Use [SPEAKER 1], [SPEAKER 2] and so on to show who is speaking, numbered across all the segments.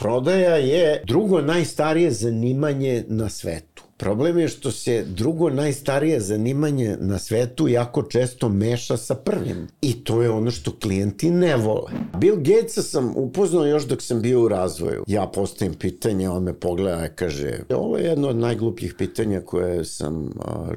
[SPEAKER 1] Prodaja je drugo najstarije zanimanje na svetu. Problem je što se drugo najstarije zanimanje na svetu jako često meša sa prvim. I to je ono što klijenti ne vole. Bill Gatesa sam upoznao još dok sam bio u razvoju. Ja postavim pitanje, on me pogleda i kaže, ovo je jedno od najglupljih pitanja koje sam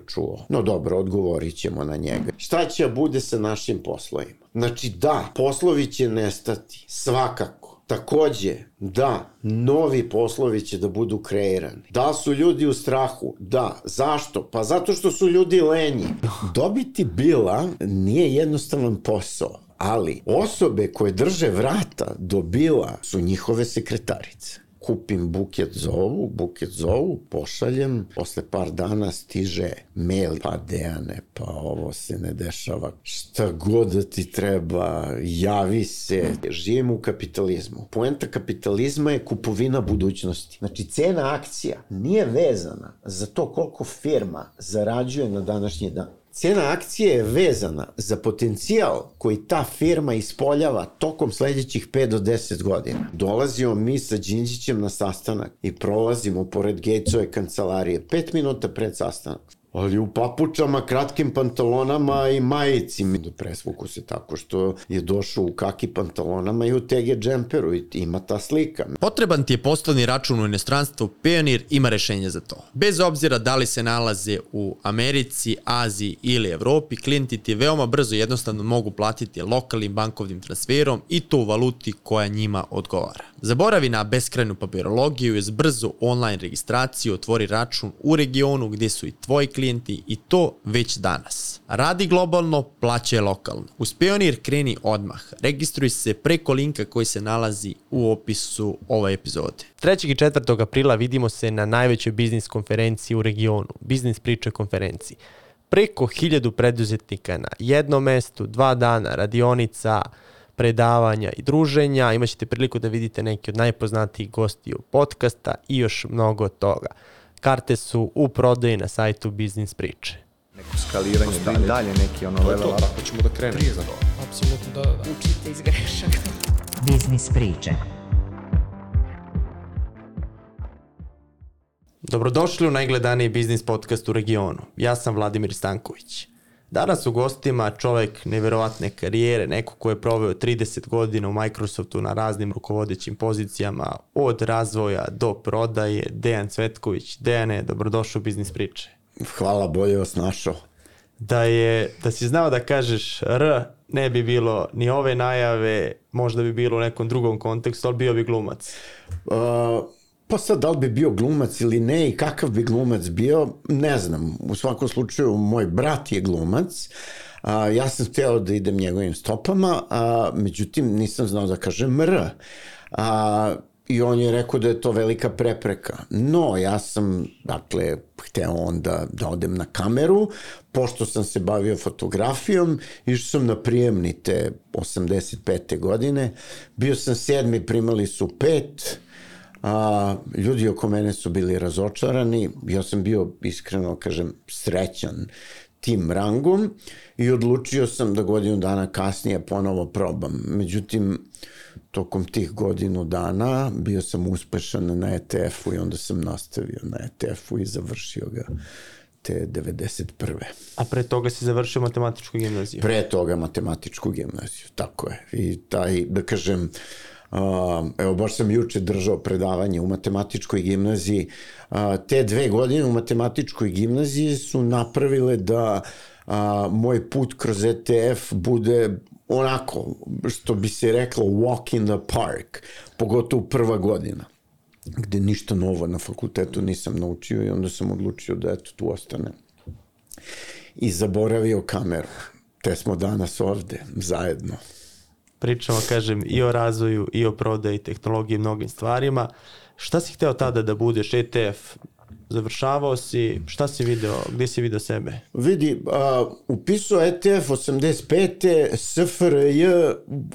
[SPEAKER 1] čuo. No dobro, odgovorit ćemo na njega. Šta će bude sa našim poslovima? Znači da, poslovi će nestati, svakako Takođe, da, novi poslovi će da budu kreirani. Da su ljudi u strahu? Da. Zašto? Pa zato što su ljudi lenji. Dobiti bila nije jednostavan posao ali osobe koje drže vrata do bila su njihove sekretarice kupim buket zovu, buket zovu, pošaljem, posle par dana stiže mail, pa Dejane, pa ovo se ne dešava, šta god da ti treba, javi se. Živim u kapitalizmu. Poenta kapitalizma je kupovina budućnosti. Znači, cena akcija nije vezana za to koliko firma zarađuje na današnji dan Cena akcije je vezana za potencijal koji ta firma ispoljava tokom sledećih 5 do 10 godina. Dolazimo mi sa Đinđićem na sastanak i prolazimo pored Gatesove kancelarije 5 minuta pred sastanak ali u papučama, kratkim pantalonama i majici. Do presvuku se tako što je došao u kaki pantalonama i u tege džemperu i ima ta slika.
[SPEAKER 2] Potreban ti je poslovni račun u inostranstvu, Pionir ima rešenje za to. Bez obzira da li se nalaze u Americi, Aziji ili Evropi, klijenti ti veoma brzo jednostavno mogu platiti lokalnim bankovnim transferom i to u valuti koja njima odgovara. Zaboravi na beskrajnu papirologiju i uz brzu online registraciju otvori račun u regionu gde su i tvoji klijenti i to već danas. Radi globalno, plaćaj lokalno. Uz Pionir kreni odmah. Registruj se preko linka koji se nalazi u opisu ove epizode.
[SPEAKER 3] 3. i 4. aprila vidimo se na najvećoj biznis konferenciji u regionu, Biznis priče konferenciji. Preko hiljadu preduzetnika na jednom mestu, dva dana, radionica, predavanja i druženja, imaćete priliku da vidite neki od najpoznatijih gostiju podcasta i još mnogo toga. Karte su u prodaji na sajtu Biznis Priče.
[SPEAKER 4] Neko skaliranje, dalje, dalje neki ono level up.
[SPEAKER 5] Tako ćemo da krenemo. Prije za to.
[SPEAKER 6] Apsolutno, da, da.
[SPEAKER 7] Učite iz grešaka.
[SPEAKER 8] Biznis Priče.
[SPEAKER 3] Dobrodošli u najgledaniji biznis podcast u regionu. Ja sam Vladimir Stanković. Danas u gostima čovek neverovatne karijere, neko ko je proveo 30 godina u Microsoftu na raznim rukovodećim pozicijama, od razvoja do prodaje, Dejan Cvetković. Dejane, dobrodošao u Biznis priče.
[SPEAKER 1] Hvala, bolje vas našao.
[SPEAKER 3] Da, je, da si znao da kažeš R, ne bi bilo ni ove najave, možda bi bilo u nekom drugom kontekstu, ali bio bi glumac.
[SPEAKER 1] Uh, Pa sad, da li bi bio glumac ili ne i kakav bi glumac bio, ne znam. U svakom slučaju, moj brat je glumac. A, ja sam hteo da idem njegovim stopama, a, međutim nisam znao da kažem R. A, I on je rekao da je to velika prepreka. No, ja sam, dakle, hteo onda da odem na kameru, pošto sam se bavio fotografijom, išao sam na prijemnite 85. godine, bio sam sedmi, primali su pet, a, ljudi oko mene su bili razočarani, ja sam bio iskreno, kažem, srećan tim rangom i odlučio sam da godinu dana kasnije ponovo probam. Međutim, tokom tih godinu dana bio sam uspešan na ETF-u i onda sam nastavio na ETF-u i završio ga te 91.
[SPEAKER 3] A pre toga si završio matematičku gimnaziju?
[SPEAKER 1] Pre toga matematičku gimnaziju, tako je. I taj, da kažem, uh, evo, baš sam juče držao predavanje u matematičkoj gimnaziji. Te dve godine u matematičkoj gimnaziji su napravile da uh, moj put kroz ETF bude onako, što bi se reklo, walk in the park, pogotovo prva godina gde ništa novo na fakultetu nisam naučio i onda sam odlučio da eto tu ostanem. I zaboravio kameru. Te smo danas ovde, zajedno
[SPEAKER 3] pričamo, kažem, i o razvoju, i o prodaji, tehnologiji, mnogim stvarima. Šta si hteo tada da budeš ETF? Završavao si, šta si video, gde si video sebe?
[SPEAKER 1] Vidi, uh, upisao ETF 85. SFRJ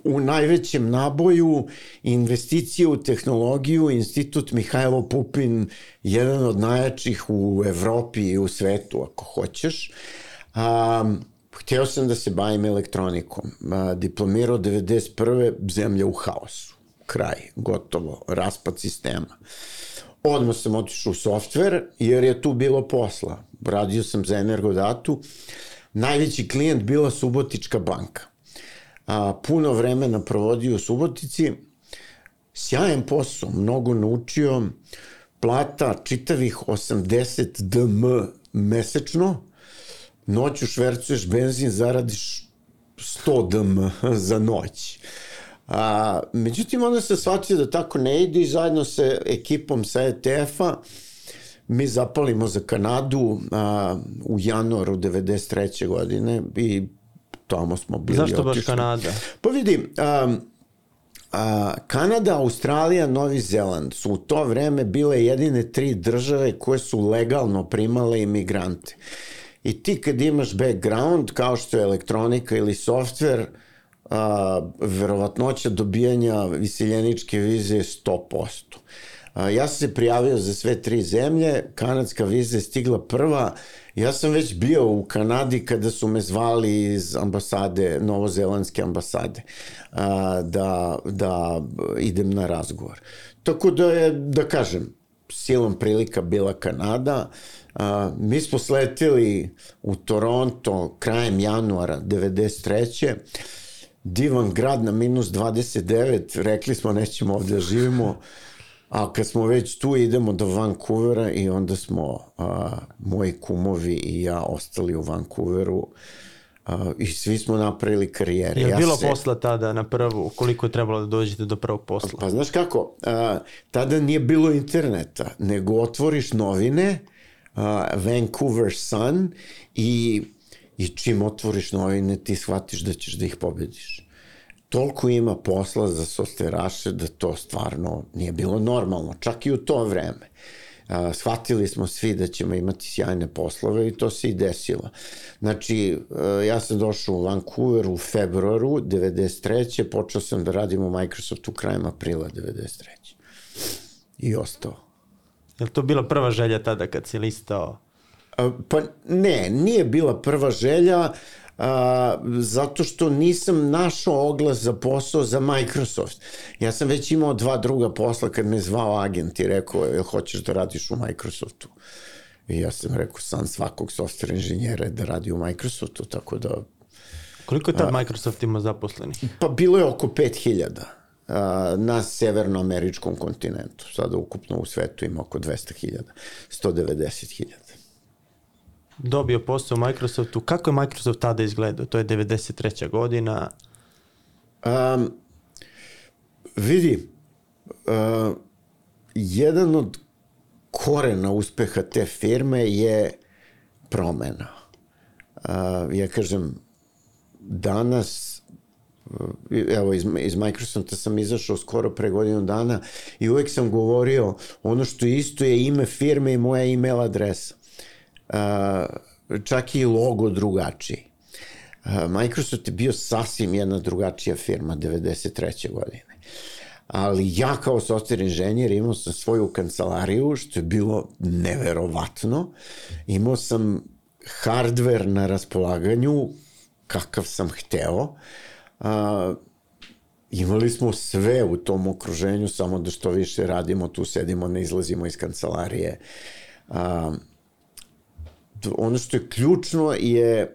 [SPEAKER 1] u najvećem naboju investicije u tehnologiju, institut Mihajlo Pupin, jedan od najjačih u Evropi i u svetu, ako hoćeš. Um, hteo sam da se bavim elektronikom. Diplomirao 91. zemlja u haosu. kraj, gotovo, raspad sistema. Odmah sam otišao u softver, jer je tu bilo posla. Radio sam za Energodatu. Najveći klijent bila Subotička banka. A, puno vremena provodio u Subotici. Sjajan posao, mnogo naučio. Plata čitavih 80 dm mesečno. Noću švercuješ benzin, zaradiš 100 dm za noć. A, međutim, onda se shvatio da tako ne ide i zajedno sa ekipom sa ETF-a mi zapalimo za Kanadu a, u januaru 93. godine i tamo smo bili
[SPEAKER 3] Zašto baš
[SPEAKER 1] otišli.
[SPEAKER 3] Kanada?
[SPEAKER 1] Pa vidi, a, a, Kanada, Australija, Novi Zeland su u to vreme bile jedine tri države koje su legalno primale imigrante. I ti kad imaš background, kao što je elektronika ili software, a, verovatnoća dobijanja visiljeničke vize je 100%. A, ja sam se prijavio za sve tri zemlje, kanadska viza je stigla prva, ja sam već bio u Kanadi kada su me zvali iz ambasade, novozelandske ambasade, a, da, da idem na razgovor. Tako da je, da kažem, silom prilika bila Kanada, a, mi smo sletili u Toronto krajem januara 93 divan grad na minus 29, rekli smo nećemo ovde da živimo, a kad smo već tu idemo do Vancouvera i onda smo a, moji kumovi i ja ostali u Vancouveru a, i svi smo napravili karijere.
[SPEAKER 3] Je
[SPEAKER 1] ja
[SPEAKER 3] bilo
[SPEAKER 1] se,
[SPEAKER 3] posla tada na prvu? Koliko je trebalo da dođete do prvog posla?
[SPEAKER 1] Pa znaš kako, a, tada nije bilo interneta, nego otvoriš novine, Vancouver Sun i, i čim otvoriš novine ti shvatiš da ćeš da ih pobediš. Toliko ima posla za sosteraše da to stvarno nije bilo normalno, čak i u to vreme. A, shvatili smo svi da ćemo imati sjajne poslove i to se i desilo. Znači, a, ja sam došao u Vancouver u februaru 93. Počeo sam da radim u Microsoftu krajem aprila 93. I ostao.
[SPEAKER 3] Je li to bila prva želja tada kad si listao?
[SPEAKER 1] Pa ne, nije bila prva želja, a, zato što nisam našao oglas za posao za Microsoft. Ja sam već imao dva druga posla kad me zvao agent i rekao, jel hoćeš da radiš u Microsoftu? I ja sam rekao, san svakog software inženjera je da radi u Microsoftu, tako da
[SPEAKER 3] Koliko je tad Microsoft imao zaposlenih?
[SPEAKER 1] Pa bilo je oko 5000 a, na severnoameričkom kontinentu. Sada ukupno u svetu ima oko 200.000, 190.000.
[SPEAKER 3] Dobio posao u Microsoftu. Kako je Microsoft tada izgledao? To je 93. godina.
[SPEAKER 1] Um, vidi, uh, jedan od korena uspeha te firme je promena. Uh, ja kažem, danas uh, evo iz, iz Microsofta sam izašao skoro pre godinu dana i uvek sam govorio ono što isto je ime firme i moja email adresa. Uh, čak i logo drugačiji. Uh, Microsoft je bio sasvim jedna drugačija firma 93. godine. Ali ja kao software inženjer imao sam svoju kancelariju, što je bilo neverovatno. Imao sam hardware na raspolaganju, kakav sam hteo. A, imali smo sve u tom okruženju, samo da što više radimo, tu sedimo, ne izlazimo iz kancelarije. A, ono što je ključno je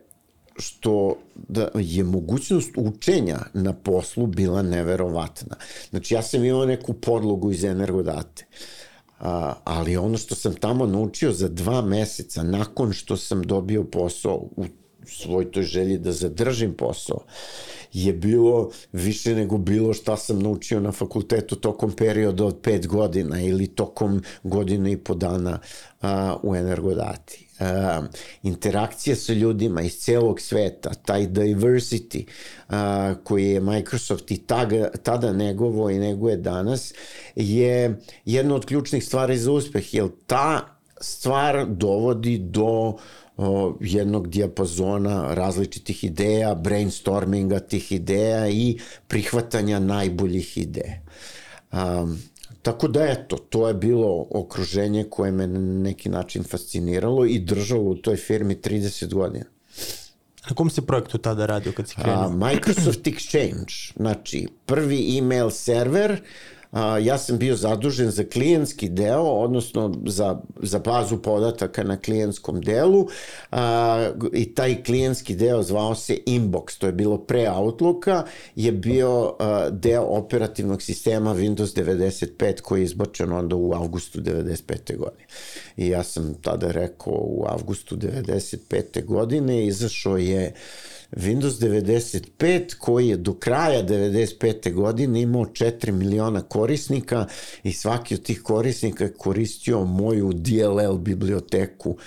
[SPEAKER 1] što da je mogućnost učenja na poslu bila neverovatna. Znači ja sam imao neku podlogu iz energodate, a, ali ono što sam tamo naučio za dva meseca nakon što sam dobio posao u svoj toj želji da zadržim posao je bilo više nego bilo šta sam naučio na fakultetu tokom perioda od pet godina ili tokom godinu i po dana a, u energodati. A, interakcija sa ljudima iz celog sveta, taj diversity a, koji je Microsoft i taga, tada negovo i neguje danas, je jedna od ključnih stvari za uspeh, jer ta stvar dovodi do o, jednog dijapazona različitih ideja, brainstorminga tih ideja i prihvatanja najboljih ideja. Um, tako da eto, to je bilo okruženje koje me na neki način fasciniralo i držalo u toj firmi 30 godina.
[SPEAKER 3] Na kom se projektu tada radio kad si
[SPEAKER 1] A,
[SPEAKER 3] krenuo?
[SPEAKER 1] Microsoft Exchange, znači prvi email server, a, ja sam bio zadužen za klijentski deo, odnosno za, za bazu podataka na klijentskom delu a, i taj klijentski deo zvao se Inbox, to je bilo pre Outlooka, je bio a, deo operativnog sistema Windows 95 koji je izbačen onda u avgustu 95. godine. I ja sam tada rekao u avgustu 95. godine izašao je Windows 95 koji je do kraja 95. godine imao 4 miliona korisnika i svaki od tih korisnika je koristio moju DLL biblioteku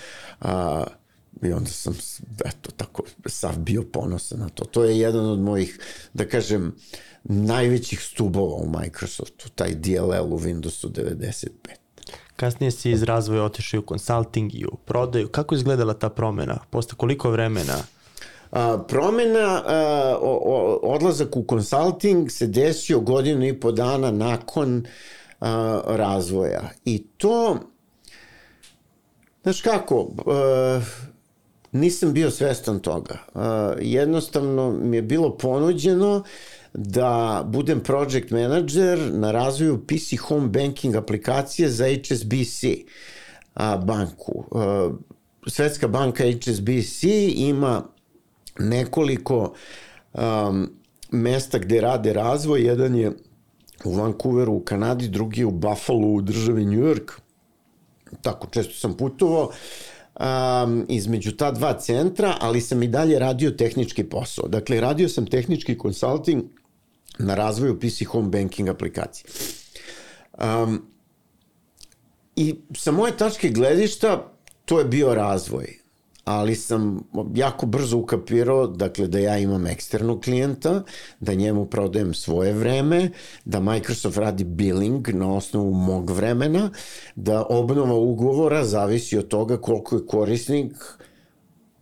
[SPEAKER 1] a, i onda sam eto tako sav bio ponosan na to. To je jedan od mojih da kažem najvećih stubova u Microsoftu, taj DLL u Windowsu 95.
[SPEAKER 3] Kasnije si iz razvoja otišao i u consulting i u prodaju. Kako je izgledala ta promena? Posle koliko vremena?
[SPEAKER 1] A, promena, a, o, o, odlazak u konsulting se desio godinu i po dana nakon a, razvoja. I to, znaš kako, a, nisam bio svestan toga. A, jednostavno mi je bilo ponuđeno da budem project manager na razvoju PC home banking aplikacije za HSBC a, banku. A, Svetska banka HSBC ima nekoliko um, mesta gde rade razvoj. Jedan je u Vancouveru u Kanadi, drugi je u Buffalo u državi New York. Tako često sam putovao um, između ta dva centra, ali sam i dalje radio tehnički posao. Dakle, radio sam tehnički konsulting na razvoju PC Home Banking aplikacije. Um, I sa moje tačke gledišta to je bio razvoj ali sam jako brzo ukapirao dakle, da ja imam eksternog klijenta, da njemu prodajem svoje vreme, da Microsoft radi billing na osnovu mog vremena, da obnova ugovora zavisi od toga koliko je korisnik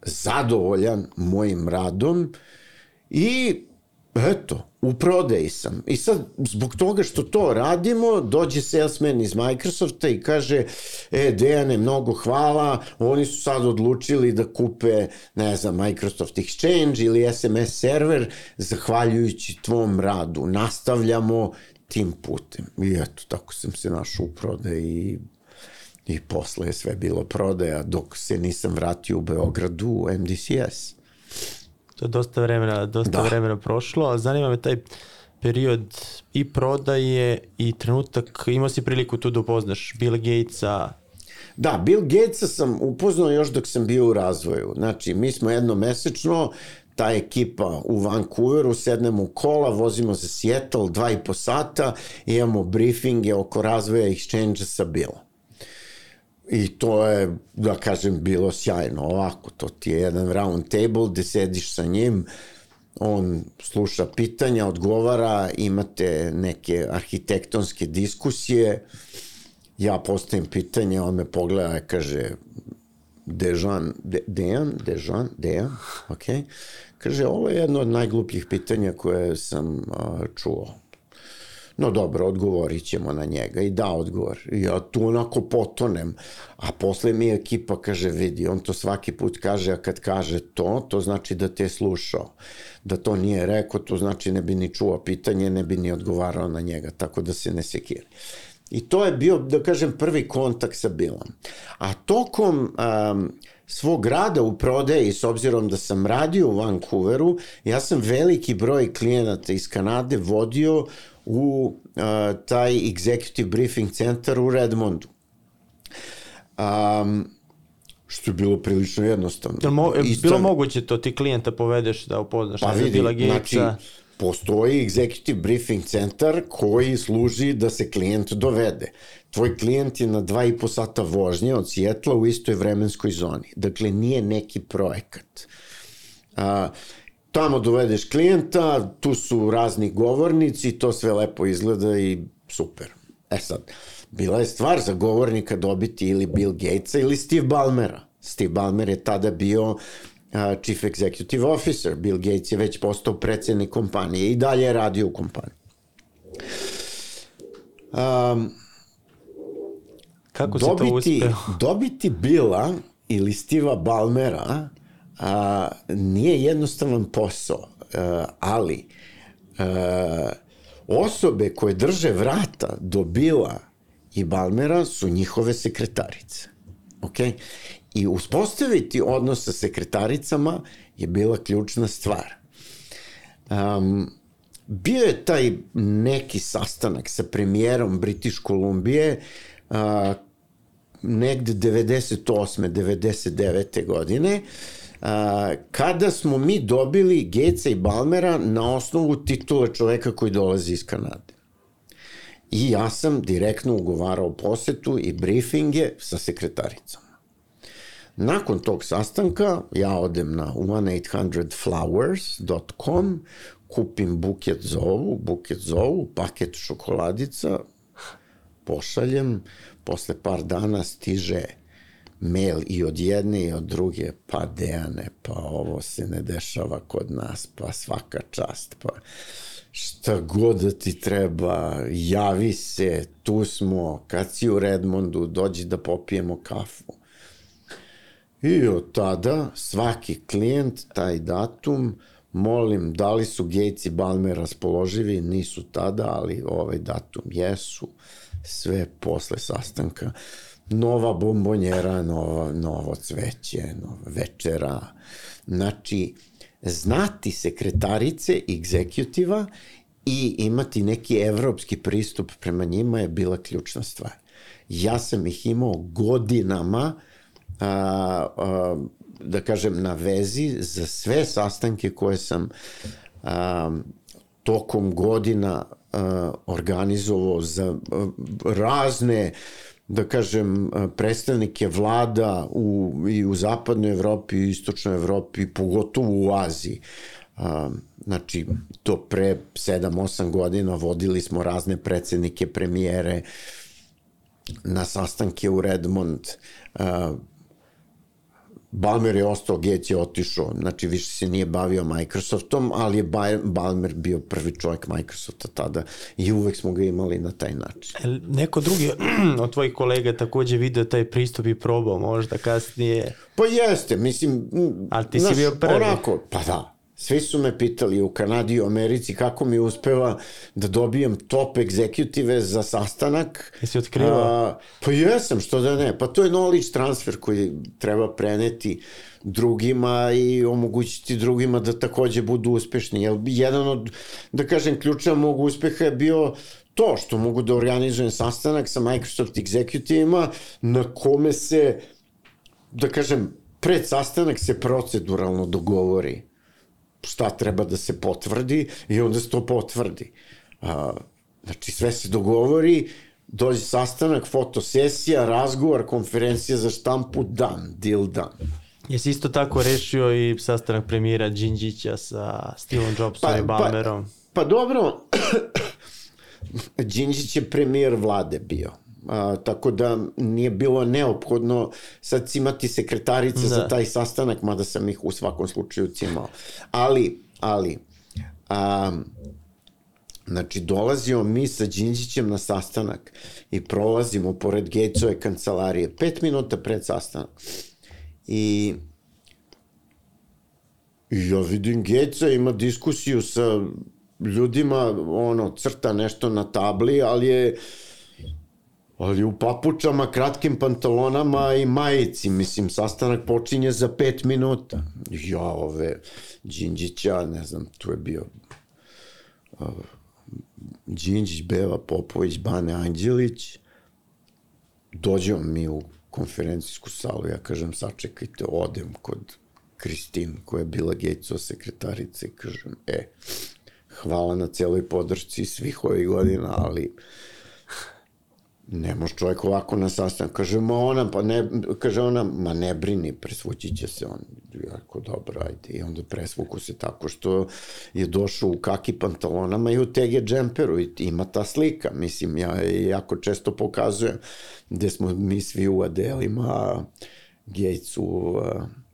[SPEAKER 1] zadovoljan mojim radom i eto, u prodeji sam. I sad, zbog toga što to radimo, dođe salesman iz Microsofta i kaže, e, Dejane, mnogo hvala, oni su sad odlučili da kupe, ne znam, Microsoft Exchange ili SMS server, zahvaljujući tvom radu. Nastavljamo tim putem. I eto, tako sam se našao u prodeji i i posle je sve bilo prodaja dok se nisam vratio u Beogradu u MDCS.
[SPEAKER 3] To je dosta vremena, dosta da. vremena prošlo, a zanima me taj period i prodaje i trenutak, imao si priliku tu da upoznaš Bill Gatesa,
[SPEAKER 1] Da, Bill Gatesa sam upoznao još dok sam bio u razvoju. Znači, mi smo jednomesečno, ta ekipa u Vancouveru, sednemo u kola, vozimo za Seattle dva i po sata, imamo briefinge oko razvoja exchange sa Billom. I to je, da kažem, bilo sjajno. Ovako, to ti je jedan round table gde sediš sa njim, on sluša pitanja, odgovara, imate neke arhitektonske diskusije, ja postavim pitanje, on me pogleda i kaže, Dejan, De, Dejan, Dejan, Dejan, ok. Kaže, ovo je jedno od najglupljih pitanja koje sam uh, čuo no dobro, odgovorit ćemo na njega i da odgovor. I ja tu onako potonem, a posle mi ekipa kaže, vidi, on to svaki put kaže, a kad kaže to, to znači da te je slušao. Da to nije rekao, to znači ne bi ni čuo pitanje, ne bi ni odgovarao na njega, tako da se ne sekira. I to je bio, da kažem, prvi kontakt sa Bilom. A tokom um, svog rada u prodeji, s obzirom da sam radio u Vancouveru, ja sam veliki broj klijenata iz Kanade vodio u uh, taj executive briefing centar u Redmondu. Um, što je bilo prilično jednostavno.
[SPEAKER 3] Je mo, je bilo moguće to ti klijenta povedeš da upoznaš
[SPEAKER 1] pa vidi, znači, postoji executive briefing centar koji služi da se klijent dovede. Tvoj klijent je na dva i po sata vožnje od Sjetla u istoj vremenskoj zoni. Dakle, nije neki projekat. A, tamo dovedeš klijenta, tu su razni govornici, to sve lepo izgleda i super. E sad, bila je stvar za govornika dobiti ili Bill Gatesa ili Steve Ballmera. Steve Ballmer je tada bio Chief Executive Officer. Bill Gates je već postao predsednik kompanije i dalje je radio u kompaniji. Um,
[SPEAKER 3] Kako si
[SPEAKER 1] dobiti,
[SPEAKER 3] to uspeo?
[SPEAKER 1] dobiti Billa ili Steva Ballmera a, nije jednostavan posao, a, ali a, osobe koje drže vrata do Bila i Balmera su njihove sekretarice. Ok? I uspostaviti odnos sa sekretaricama je bila ključna stvar. Um, bio je taj neki sastanak sa premijerom British Kolumbije uh, negde 98. 99. godine uh, kada smo mi dobili Geca i Balmera na osnovu titule čoveka koji dolazi iz Kanade. I ja sam direktno ugovarao posetu i briefinge sa sekretaricom. Nakon tog sastanka ja odem na 1800flowers.com, kupim buket zovu, buket zovu, paket šokoladica, pošaljem, posle par dana stiže mail i od jedne i od druge, pa Dejane, pa ovo se ne dešava kod nas, pa svaka čast, pa šta god da ti treba, javi se, tu smo, kad si u Redmondu, dođi da popijemo kafu. I od tada svaki klijent, taj datum, molim, da li su Gates i Balmer raspoloživi, nisu tada, ali ovaj datum jesu, sve posle sastanka. Nova bombonjera, nova, novo cveće, nova večera. Znači, znati sekretarice egzekutiva i imati neki evropski pristup prema njima je bila ključna stvar. Ja sam ih imao godinama a, a, da kažem na vezi za sve sastanke koje sam a, tokom godina a, organizovao za a, razne da kažem, predstavnike vlada u, i u zapadnoj Evropi, i istočnoj Evropi, pogotovo u Aziji. A, znači, to pre 7-8 godina vodili smo razne predsednike, premijere na sastanke u Redmond. Balmer je ostao, Gates je otišao, znači više se nije bavio Microsoftom, ali je Balmer bio prvi čovjek Microsofta tada i uvek smo ga imali na taj način.
[SPEAKER 3] El, neko drugi od tvojih kolega takođe video taj pristup i probao možda kasnije?
[SPEAKER 1] Pa jeste, mislim...
[SPEAKER 3] Ali ti si bio prvi.
[SPEAKER 1] Onako, pa da, Svi su me pitali u Kanadi i u Americi kako mi uspeva da dobijem top egzekutive za sastanak.
[SPEAKER 3] Jesi otkrivao?
[SPEAKER 1] pa jesam, što da ne. Pa to je knowledge transfer koji treba preneti drugima i omogućiti drugima da takođe budu uspešni. Jer jedan od, da kažem, ključa mog uspeha je bio to što mogu da organizujem sastanak sa Microsoft executivima na kome se, da kažem, pred sastanak se proceduralno dogovori šta treba da se potvrdi i onda se to potvrdi. A, znači sve se dogovori, dođe sastanak, fotosesija, razgovor, konferencija za štampu, dan, deal dan.
[SPEAKER 3] Jesi isto tako rešio i sastanak premijera Đinđića sa Steveom Jobsom pa, i Balmerom?
[SPEAKER 1] Pa, pa dobro, Đinđić je premijer vlade bio. A, tako da nije bilo neophodno sad imati sekretarice da. za taj sastanak, mada sam ih u svakom slučaju cimao. Ali, ali, a, Znači, dolazimo mi sa Đinđićem na sastanak i prolazimo pored Gecove kancelarije, pet minuta pred sastanak. I, i ja vidim Geca ima diskusiju sa ljudima, ono, crta nešto na tabli, ali je ali u papučama, kratkim pantalonama i majici, mislim, sastanak počinje za pet minuta. Ja, ove, Đinđića, ne znam, tu je bio uh, Đinđić, Beva Popović, Bane Anđelić, dođemo mi u konferencijsku salu, ja kažem, sačekajte, odem kod Kristin, koja je bila Gatesova sekretarica i kažem, e, hvala na celoj podršci svih ovih godina, ali ne može čovjek ovako na sastanak. Kaže, ma ona, pa ne, kaže ona, ma ne brini, presvući će se on. Jako dobro, ajde. I onda presvuku se tako što je došao u kaki pantalonama i u tege džemperu i ima ta slika. Mislim, ja jako često pokazujem gde smo mi svi u adelima, Gates u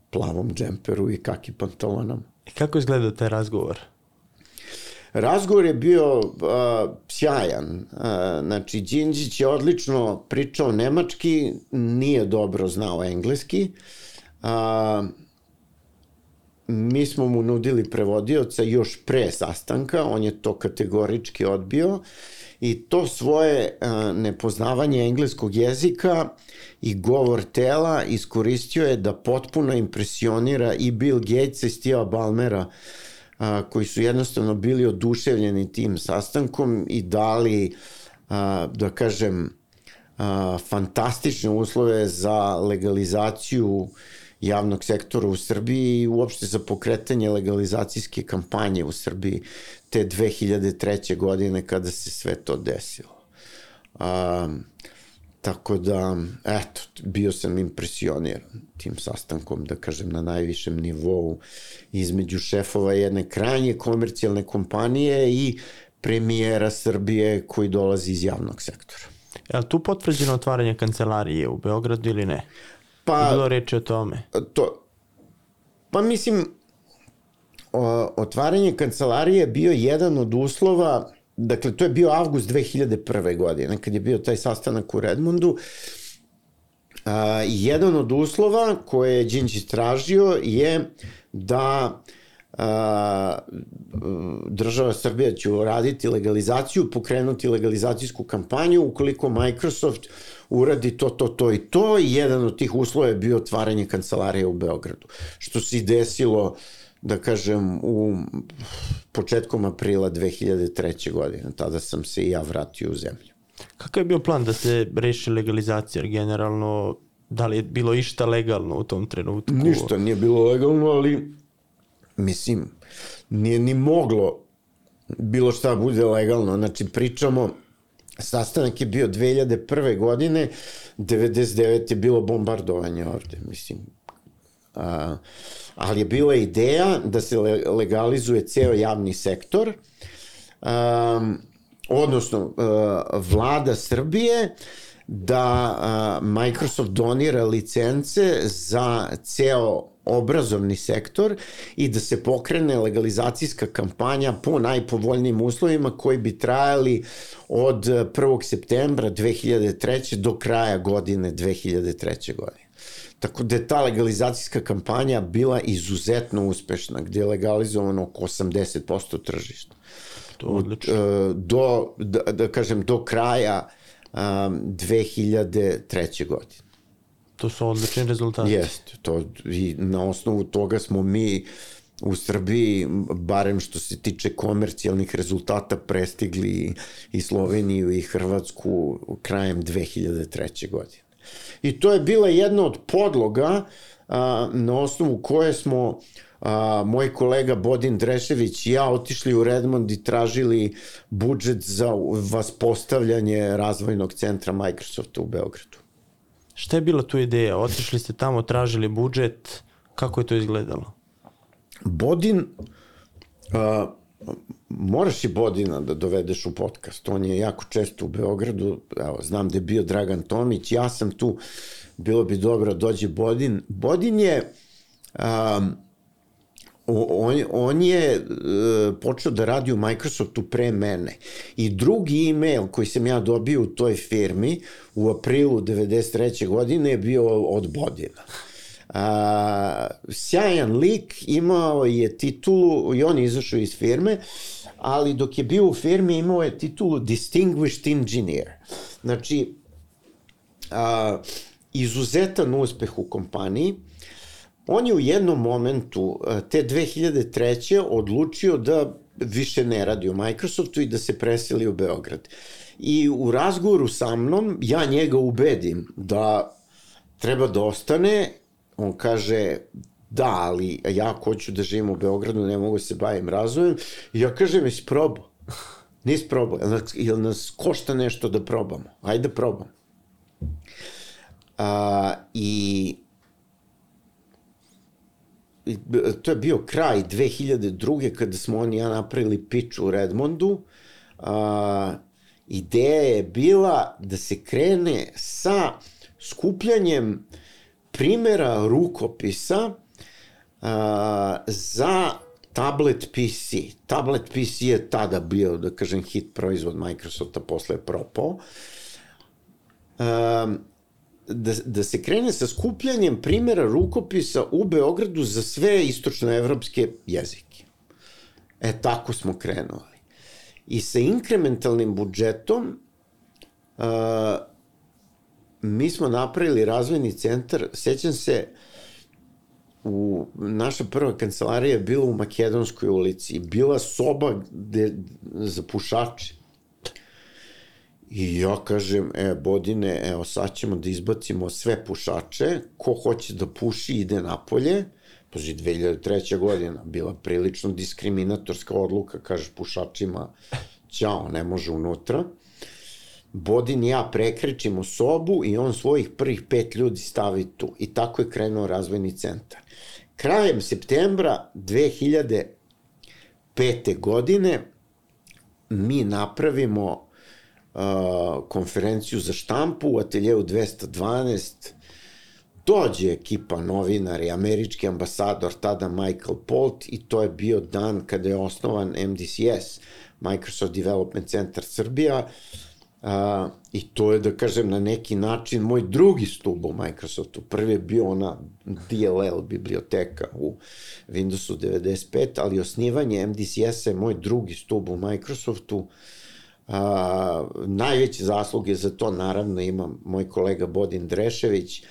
[SPEAKER 1] plavom džemperu i kaki pantalonama.
[SPEAKER 3] I kako izgleda taj razgovor?
[SPEAKER 1] Razgovor je bio uh, sjajan. Uh, znači, Đinđić je odlično pričao nemački, nije dobro znao engleski. Uh, mi smo mu nudili prevodioca još pre sastanka, on je to kategorički odbio i to svoje a, nepoznavanje engleskog jezika i govor tela iskoristio je da potpuno impresionira i Bill Gates i Steve Ballmera a, koji su jednostavno bili oduševljeni tim sastankom i dali, a, da kažem, a, fantastične uslove za legalizaciju javnog sektora u Srbiji i uopšte za pokretanje legalizacijske kampanje u Srbiji te 2003. godine kada se sve to desilo. A, tako da, eto, bio sam impresioniran tim sastankom, da kažem, na najvišem nivou između šefova jedne krajnje komercijalne kompanije i premijera Srbije koji dolazi iz javnog sektora.
[SPEAKER 3] Je li tu potvrđeno otvaranje kancelarije u Beogradu ili ne?
[SPEAKER 1] Pa,
[SPEAKER 3] Je bilo reči o tome.
[SPEAKER 1] to, pa mislim, o, otvaranje kancelarije je bio jedan od uslova, dakle to je bio avgust 2001. godine, kad je bio taj sastanak u Redmondu, a, jedan od uslova koje je Đinđić tražio je da a, država Srbija će uraditi legalizaciju, pokrenuti legalizacijsku kampanju ukoliko Microsoft uradi to, to, to i to i jedan od tih uslova je bio otvaranje kancelarije u Beogradu, što se i desilo da kažem, u početkom aprila 2003. godine. Tada sam se i ja vratio u zemlju.
[SPEAKER 3] Kakav je bio plan da se reši legalizacija? Generalno, da li je bilo išta legalno u tom trenutku?
[SPEAKER 1] Ništa nije bilo legalno, ali mislim, nije ni moglo bilo šta bude legalno. Znači, pričamo, sastanak je bio 2001. godine, 99 je bilo bombardovanje ovde, mislim. A, ali je bila ideja da se legalizuje ceo javni sektor, um, odnosno uh, vlada Srbije da uh, Microsoft donira licence za ceo obrazovni sektor i da se pokrene legalizacijska kampanja po najpovoljnijim uslovima koji bi trajali od 1. septembra 2003. do kraja godine 2003. godine. Tako da je ta legalizacijska kampanja bila izuzetno uspešna, gde je legalizovano oko 80% tržišta.
[SPEAKER 3] To je odlično.
[SPEAKER 1] E, Do, da, da kažem, do kraja um, 2003. godine.
[SPEAKER 3] To su odlični rezultati.
[SPEAKER 1] Jeste, to, i na osnovu toga smo mi u Srbiji, barem što se tiče komercijalnih rezultata, prestigli i Sloveniju i Hrvatsku krajem 2003. godine. I to je bila jedna od podloga a, na osnovu koje smo a, moj kolega Bodin Drešević i ja otišli u Redmond i tražili budžet za vaspostavljanje razvojnog centra Microsofta u Beogradu.
[SPEAKER 3] Šta je bila tu ideja? Otišli ste tamo, tražili budžet, kako je to izgledalo?
[SPEAKER 1] Bodin, a, moraš i Bodina da dovedeš u podcast. On je jako često u Beogradu, evo, znam da je bio Dragan Tomić, ja sam tu, bilo bi dobro dođe Bodin. Bodin je, um, on, on je uh, počeo da radi u Microsoftu pre mene. I drugi email koji sam ja dobio u toj firmi u aprilu 93. godine je bio od Bodina. A, sjajan lik, imao je titulu, i on je izašao iz firme, ali dok je bio u firmi imao je titulu Distinguished Engineer. Znači, a, izuzetan uspeh u kompaniji, on je u jednom momentu te 2003. odlučio da više ne radi u Microsoftu i da se preseli u Beograd. I u razgovoru sa mnom ja njega ubedim da treba da ostane on kaže da, ali ja hoću da živim u Beogradu, ne mogu da se bavim razvojem. I ja kažem, jesi probao? Nisi probao. Jel nas, jel nas košta nešto da probamo? Ajde da probamo. A, I to je bio kraj 2002. kada smo on i ja napravili pič u Redmondu. A, ideja je bila da se krene sa skupljanjem primera rukopisa za tablet PC. Tablet PC je tada bio, da kažem, hit proizvod Microsofta, posle je propao. Um, da, da se krene sa skupljanjem primjera rukopisa u Beogradu za sve istočnoevropske jezike. E, tako smo krenuli. I sa inkrementalnim budžetom uh, mi smo napravili razvojni centar, sećam se, u, naša prva kancelarija je bila u Makedonskoj ulici, bila soba gde, za pušače. I ja kažem, e, Bodine, evo sad ćemo da izbacimo sve pušače, ko hoće da puši ide napolje, Pazi, 2003. godina, bila prilično diskriminatorska odluka, kažeš pušačima, ćao, ne može unutra. Bodin i ja prekrećimo sobu i on svojih prvih pet ljudi stavi tu. I tako je krenuo razvojni centar. Krajem septembra 2005. godine mi napravimo uh, konferenciju za štampu u ateljevu 212 dođe ekipa novinari, američki ambasador, tada Michael Polt i to je bio dan kada je osnovan MDCS, Microsoft Development Center Srbija, A, I to je, da kažem, na neki način moj drugi stub u Microsoftu. Prvi je bio ona DLL biblioteka u Windowsu 95, ali osnivanje MDCS-a je moj drugi stub u Microsoftu. A, najveće zasluge za to naravno ima moj kolega Bodin Drešević,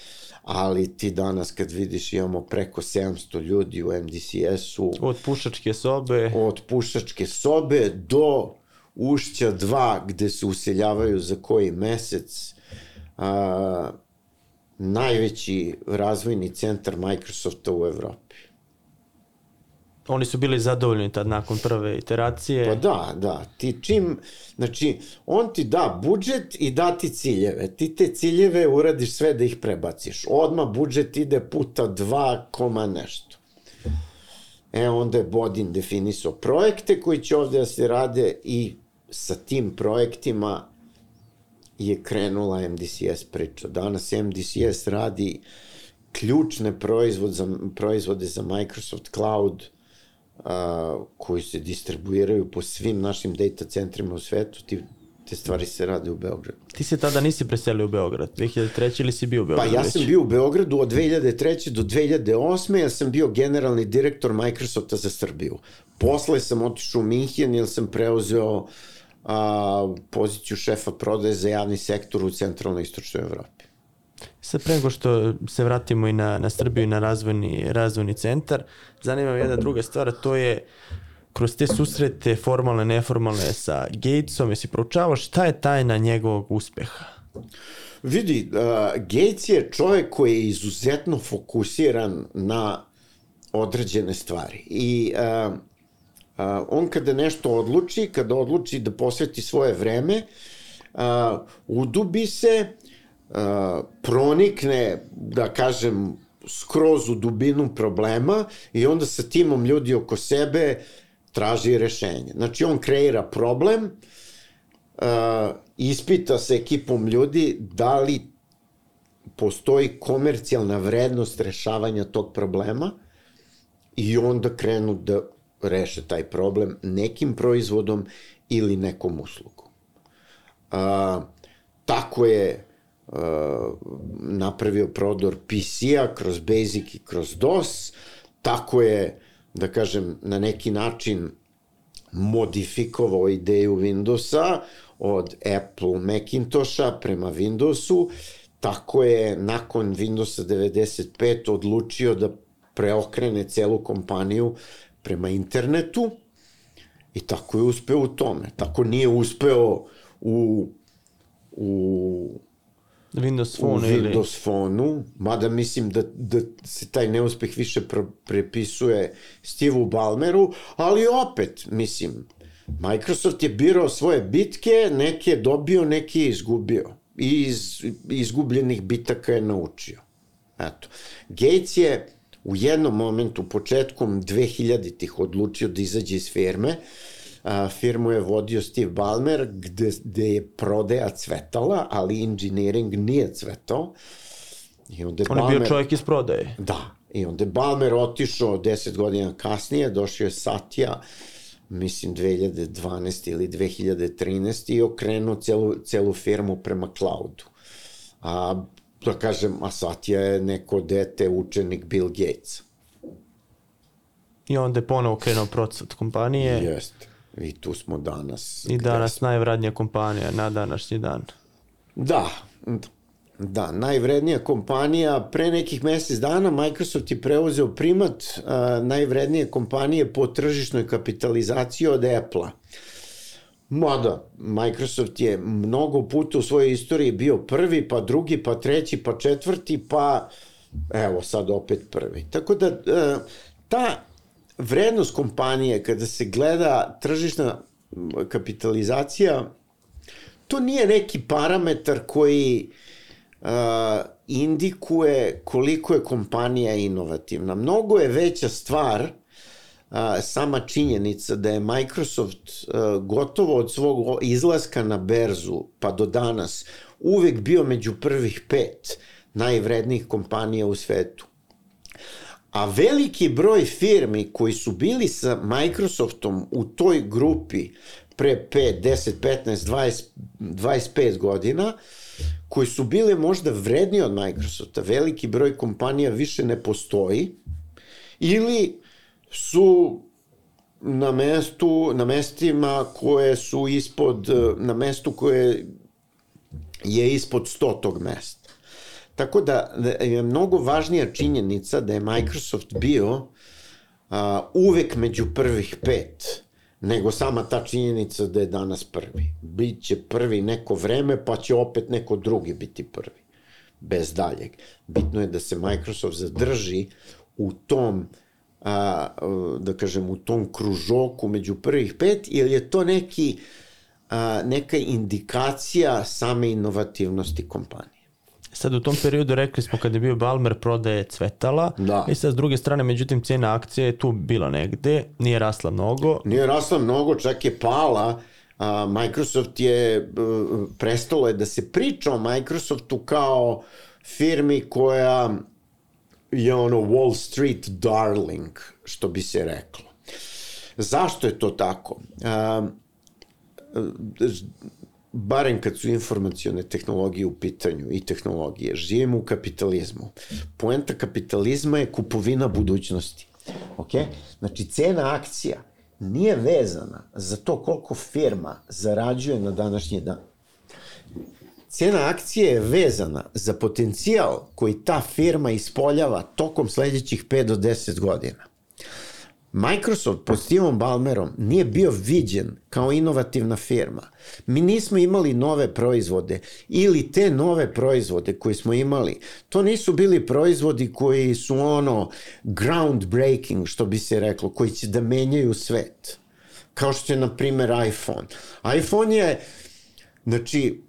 [SPEAKER 1] ali ti danas kad vidiš imamo preko 700 ljudi u MDCS-u.
[SPEAKER 3] Od pušačke sobe.
[SPEAKER 1] Od pušačke sobe do ušća dva gde se useljavaju za koji mesec, a, najveći razvojni centar Microsofta u Evropi.
[SPEAKER 3] Oni su bili zadovoljni tad nakon prve iteracije.
[SPEAKER 1] Pa da, da. Ti čim, znači, on ti da budžet i da ti ciljeve. Ti te ciljeve uradiš sve da ih prebaciš. Odma budžet ide puta dva koma nešto. E, onda je Bodin definisao projekte koji će ovde da se rade i sa tim projektima je krenula MDCS priča. Danas MDCS radi ključne proizvod za, proizvode za Microsoft Cloud a, koji se distribuiraju po svim našim data centrima u svetu. Ti, te stvari se rade u Beogradu.
[SPEAKER 3] Ti se tada nisi preselio u Beograd, 2003. ili si bio u Beogradu?
[SPEAKER 1] Pa ja sam bio u Beogradu od 2003. do 2008. Ja sam bio generalni direktor Microsofta za Srbiju. Posle sam otišao u Minhen jer sam preuzeo a, poziciju šefa prodaje za javni sektor u centralnoj istočnoj Evropi.
[SPEAKER 3] Sad pre nego što se vratimo i na, na Srbiju i na razvojni, razvojni centar, zanima me jedna druga stvar, to je kroz te susrete formalne, neformalne sa Gatesom, jesi proučavao šta je tajna njegovog uspeha?
[SPEAKER 1] Vidi, uh, Gates je čovjek koji je izuzetno fokusiran na određene stvari i uh, a, on kada nešto odluči, kada odluči da posveti svoje vreme, a, udubi se, a, pronikne, da kažem, skroz u dubinu problema i onda sa timom ljudi oko sebe traži rešenje. Znači, on kreira problem, a, ispita se ekipom ljudi da li postoji komercijalna vrednost rešavanja tog problema i onda krenu da reše taj problem nekim proizvodom ili nekom uslugom. A, tako je a, napravio prodor PC-a kroz Basic i kroz DOS, tako je, da kažem, na neki način modifikovao ideju Windowsa od Apple Macintosha prema Windowsu, tako je nakon Windowsa 95 odlučio da preokrene celu kompaniju prema internetu i tako je uspeo u tome. Tako nije uspeo u, u
[SPEAKER 3] Windows Phone
[SPEAKER 1] u Windows Phone-u, mada mislim da, da se taj neuspeh više pre, prepisuje Steve Ballmeru, ali opet, mislim, Microsoft je birao svoje bitke, neke je dobio, neke je izgubio. I iz izgubljenih bitaka je naučio. Eto. Gates je u jednom momentu, početkom 2000-ih, odlučio da izađe iz firme. A, firmu je vodio Steve Ballmer, gde, gde je prodeja cvetala, ali engineering nije cvetao.
[SPEAKER 3] I onda je On Balmer, je bio čovjek iz prodaje.
[SPEAKER 1] Da, i onda je Balmer otišao 10 godina kasnije, došao je Satya, mislim 2012. ili 2013. i okrenuo celu, celu firmu prema cloudu. A da kažem, a Satya je neko dete, učenik Bill Gatesa.
[SPEAKER 3] I onda je ponovo krenuo procvat kompanije
[SPEAKER 1] Jeste. I tu smo danas.
[SPEAKER 3] i danas najvradnija kompanija na današnji dan.
[SPEAKER 1] Da, da, najvrednija kompanija, pre nekih mesec dana Microsoft je preuzeo primat a, najvrednije kompanije po tržišnoj kapitalizaciji od Apple-a. Mada, Microsoft je mnogo puta u svojoj istoriji bio prvi, pa drugi, pa treći, pa četvrti, pa evo sad opet prvi. Tako da a, ta vrednost kompanije kada se gleda tržišna kapitalizacija to nije neki parametar koji uh, indikuje koliko je kompanija inovativna. Mnogo je veća stvar sama činjenica da je Microsoft gotovo od svog izlaska na berzu pa do danas uvek bio među prvih pet najvrednijih kompanija u svetu. A veliki broj firmi koji su bili sa Microsoftom u toj grupi pre 5, 10, 15, 20, 25 godina, koji su bile možda vrednije od Microsofta, veliki broj kompanija više ne postoji, ili su na mestu, na mestima koje su ispod, na mestu koje je ispod stotog mesta. Tako da je mnogo važnija činjenica da je Microsoft bio a, uvek među prvih pet nego sama ta činjenica da je danas prvi. Biće prvi neko vreme, pa će opet neko drugi biti prvi. Bez daljeg. Bitno je da se Microsoft zadrži u tom a, da kažem, u tom kružoku među prvih pet, jer je to neki, a, neka indikacija same inovativnosti kompanije.
[SPEAKER 3] Sad u tom periodu rekli smo kad je bio Balmer prodaje cvetala
[SPEAKER 1] Da.
[SPEAKER 3] i sad s druge strane međutim cijena akcije je tu bila negde, nije rasla mnogo.
[SPEAKER 1] Nije rasla mnogo, čak je pala, a, Microsoft je, prestalo je da se priča o Microsoftu kao firmi koja je ono Wall Street darling, što bi se reklo. Zašto je to tako? A, barem kad su informacione tehnologije u pitanju i tehnologije, živimo u kapitalizmu. Poenta kapitalizma je kupovina budućnosti. Ok? Znači, cena akcija nije vezana za to koliko firma zarađuje na današnji dan. Cena akcije je vezana za potencijal koji ta firma ispoljava tokom sledećih 5 do 10 godina. Microsoft pod Steveom Ballmerom nije bio viđen kao inovativna firma. Mi nismo imali nove proizvode ili te nove proizvode koje smo imali. To nisu bili proizvodi koji su ono groundbreaking, što bi se reklo, koji će da menjaju svet. Kao što je, na primer, iPhone. iPhone je, znači,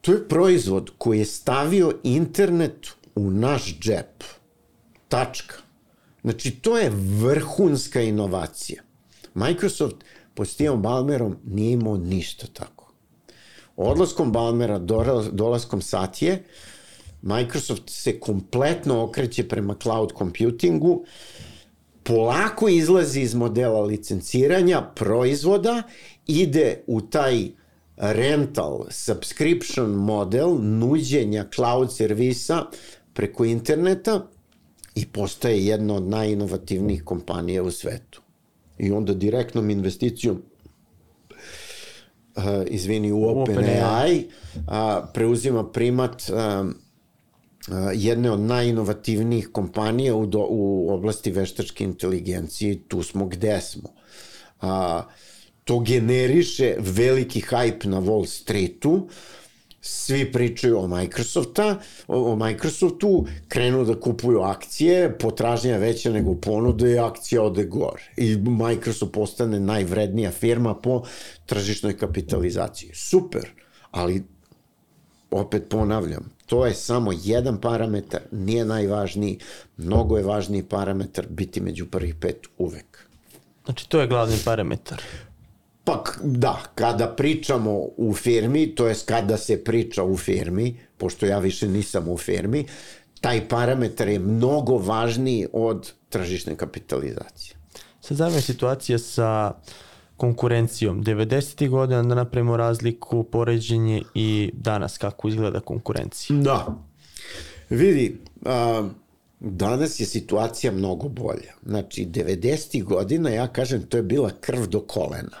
[SPEAKER 1] to je proizvod koji je stavio internet u naš džep. Tačka. Znači, to je vrhunska inovacija. Microsoft pod Steveom Ballmerom nije imao ništa tako. Odlaskom Ballmera, dolaskom Satije, Microsoft se kompletno okreće prema cloud computingu, polako izlazi iz modela licenciranja proizvoda, ide u taj rental subscription model nuđenja cloud servisa preko interneta i postaje jedna od najinovativnijih kompanija u svetu. I onda direktnom investicijom uh, izvini, u OpenAI uh, preuzima primat uh, uh, jedne od najinovativnijih kompanija u, do, u oblasti veštačke inteligencije tu smo gde smo. Uh, to generiše veliki hype na Wall Streetu, svi pričaju o Microsofta, o, Microsoftu, krenu da kupuju akcije, potražnja veća nego ponuda i akcija ode gore. I Microsoft postane najvrednija firma po tržišnoj kapitalizaciji. Super, ali opet ponavljam, to je samo jedan parametar, nije najvažniji, mnogo je važniji parametar biti među prvih pet uvek.
[SPEAKER 3] Znači to je glavni parametar.
[SPEAKER 1] Pa da, kada pričamo u firmi, to jest kada se priča u firmi, pošto ja više nisam u firmi, taj parametar je mnogo važniji od tržišne kapitalizacije.
[SPEAKER 3] Sad zanima situacija sa konkurencijom. 90. godina da napravimo razliku, poređenje i danas kako izgleda konkurencija.
[SPEAKER 1] Da. Vidi, a, danas je situacija mnogo bolja. Znači, 90. godina, ja kažem, to je bila krv do kolena.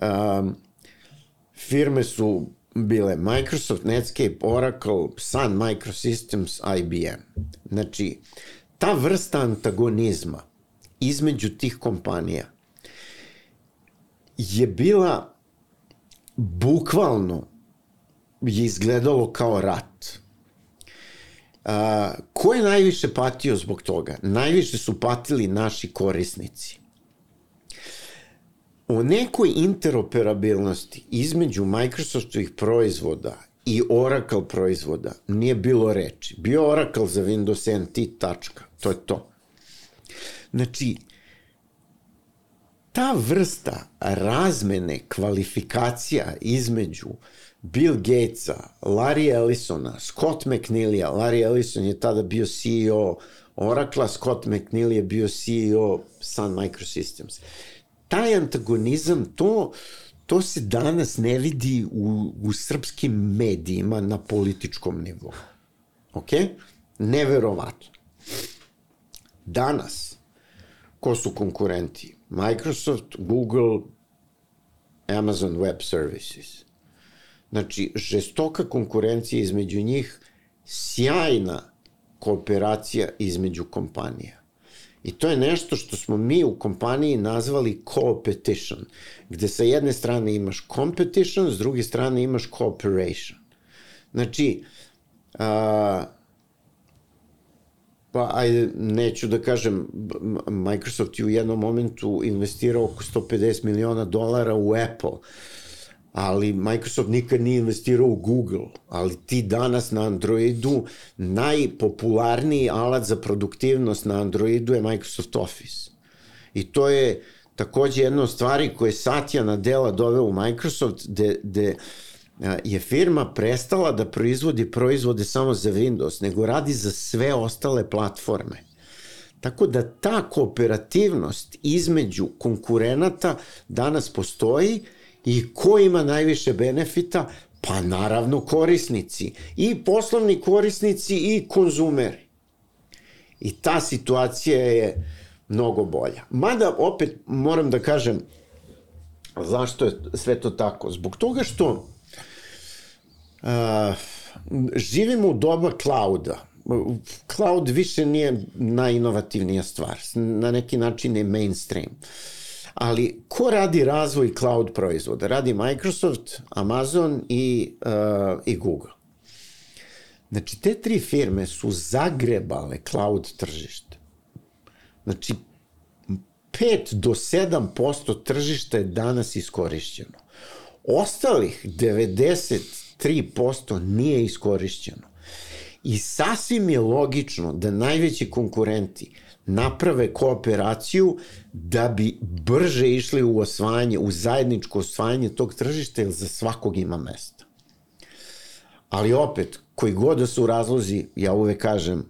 [SPEAKER 1] A, firme su bile Microsoft, Netscape, Oracle, Sun Microsystems, IBM. Znači, ta vrsta antagonizma između tih kompanija je bila bukvalno je izgledalo kao rat. A, ko je najviše patio zbog toga? Najviše su patili naši korisnici. O nekoj interoperabilnosti između Microsoftovih proizvoda i Oracle proizvoda nije bilo reči. Bio Oracle za Windows NT, tačka. To je to. Znači, ta vrsta razmene kvalifikacija između Bill Gatesa, Larry Ellisona, Scott McNeilija, Larry Ellison je tada bio CEO Oracle, Scott McNeil je bio CEO Sun Microsystems. Taj antagonizam, to, to se danas ne vidi u, u srpskim medijima na političkom nivou. Ok? Neverovatno. Danas, ko su konkurenti? Microsoft, Google, Amazon Web Services. Znači, žestoka konkurencija između njih, sjajna kooperacija između kompanija. I to je nešto što smo mi u kompaniji nazvali competition, gde sa jedne strane imaš competition, s druge strane imaš cooperation. Znači, a, Pa, ajde, neću da kažem, Microsoft je u jednom momentu investirao oko 150 miliona dolara u Apple, ali Microsoft nikad nije investirao u Google, ali ti danas na Androidu najpopularniji alat za produktivnost na Androidu je Microsoft Office. I to je takođe jedna od stvari koje Satya Nadella doveo u Microsoft, gde, gde je firma prestala da proizvodi proizvode samo za Windows, nego radi za sve ostale platforme. Tako da ta kooperativnost između konkurenata danas postoji i ko ima najviše benefita? Pa naravno korisnici. I poslovni korisnici i konzumeri. I ta situacija je mnogo bolja. Mada opet moram da kažem zašto je sve to tako. Zbog toga što Uh, živimo u doba klauda. Cloud više nije najinovativnija stvar. Na neki način je mainstream. Ali ko radi razvoj cloud proizvoda? Radi Microsoft, Amazon i, uh, i Google. Znači, te tri firme su zagrebale cloud tržište. Znači, 5 do 7% tržišta je danas iskorišćeno. Ostalih 90 3% nije iskorišćeno. I sasvim je logično da najveći konkurenti naprave kooperaciju da bi brže išli u osvajanje, u zajedničko osvajanje tog tržišta, jer za svakog ima mesta. Ali opet, koji god da su razlozi, ja uvek kažem,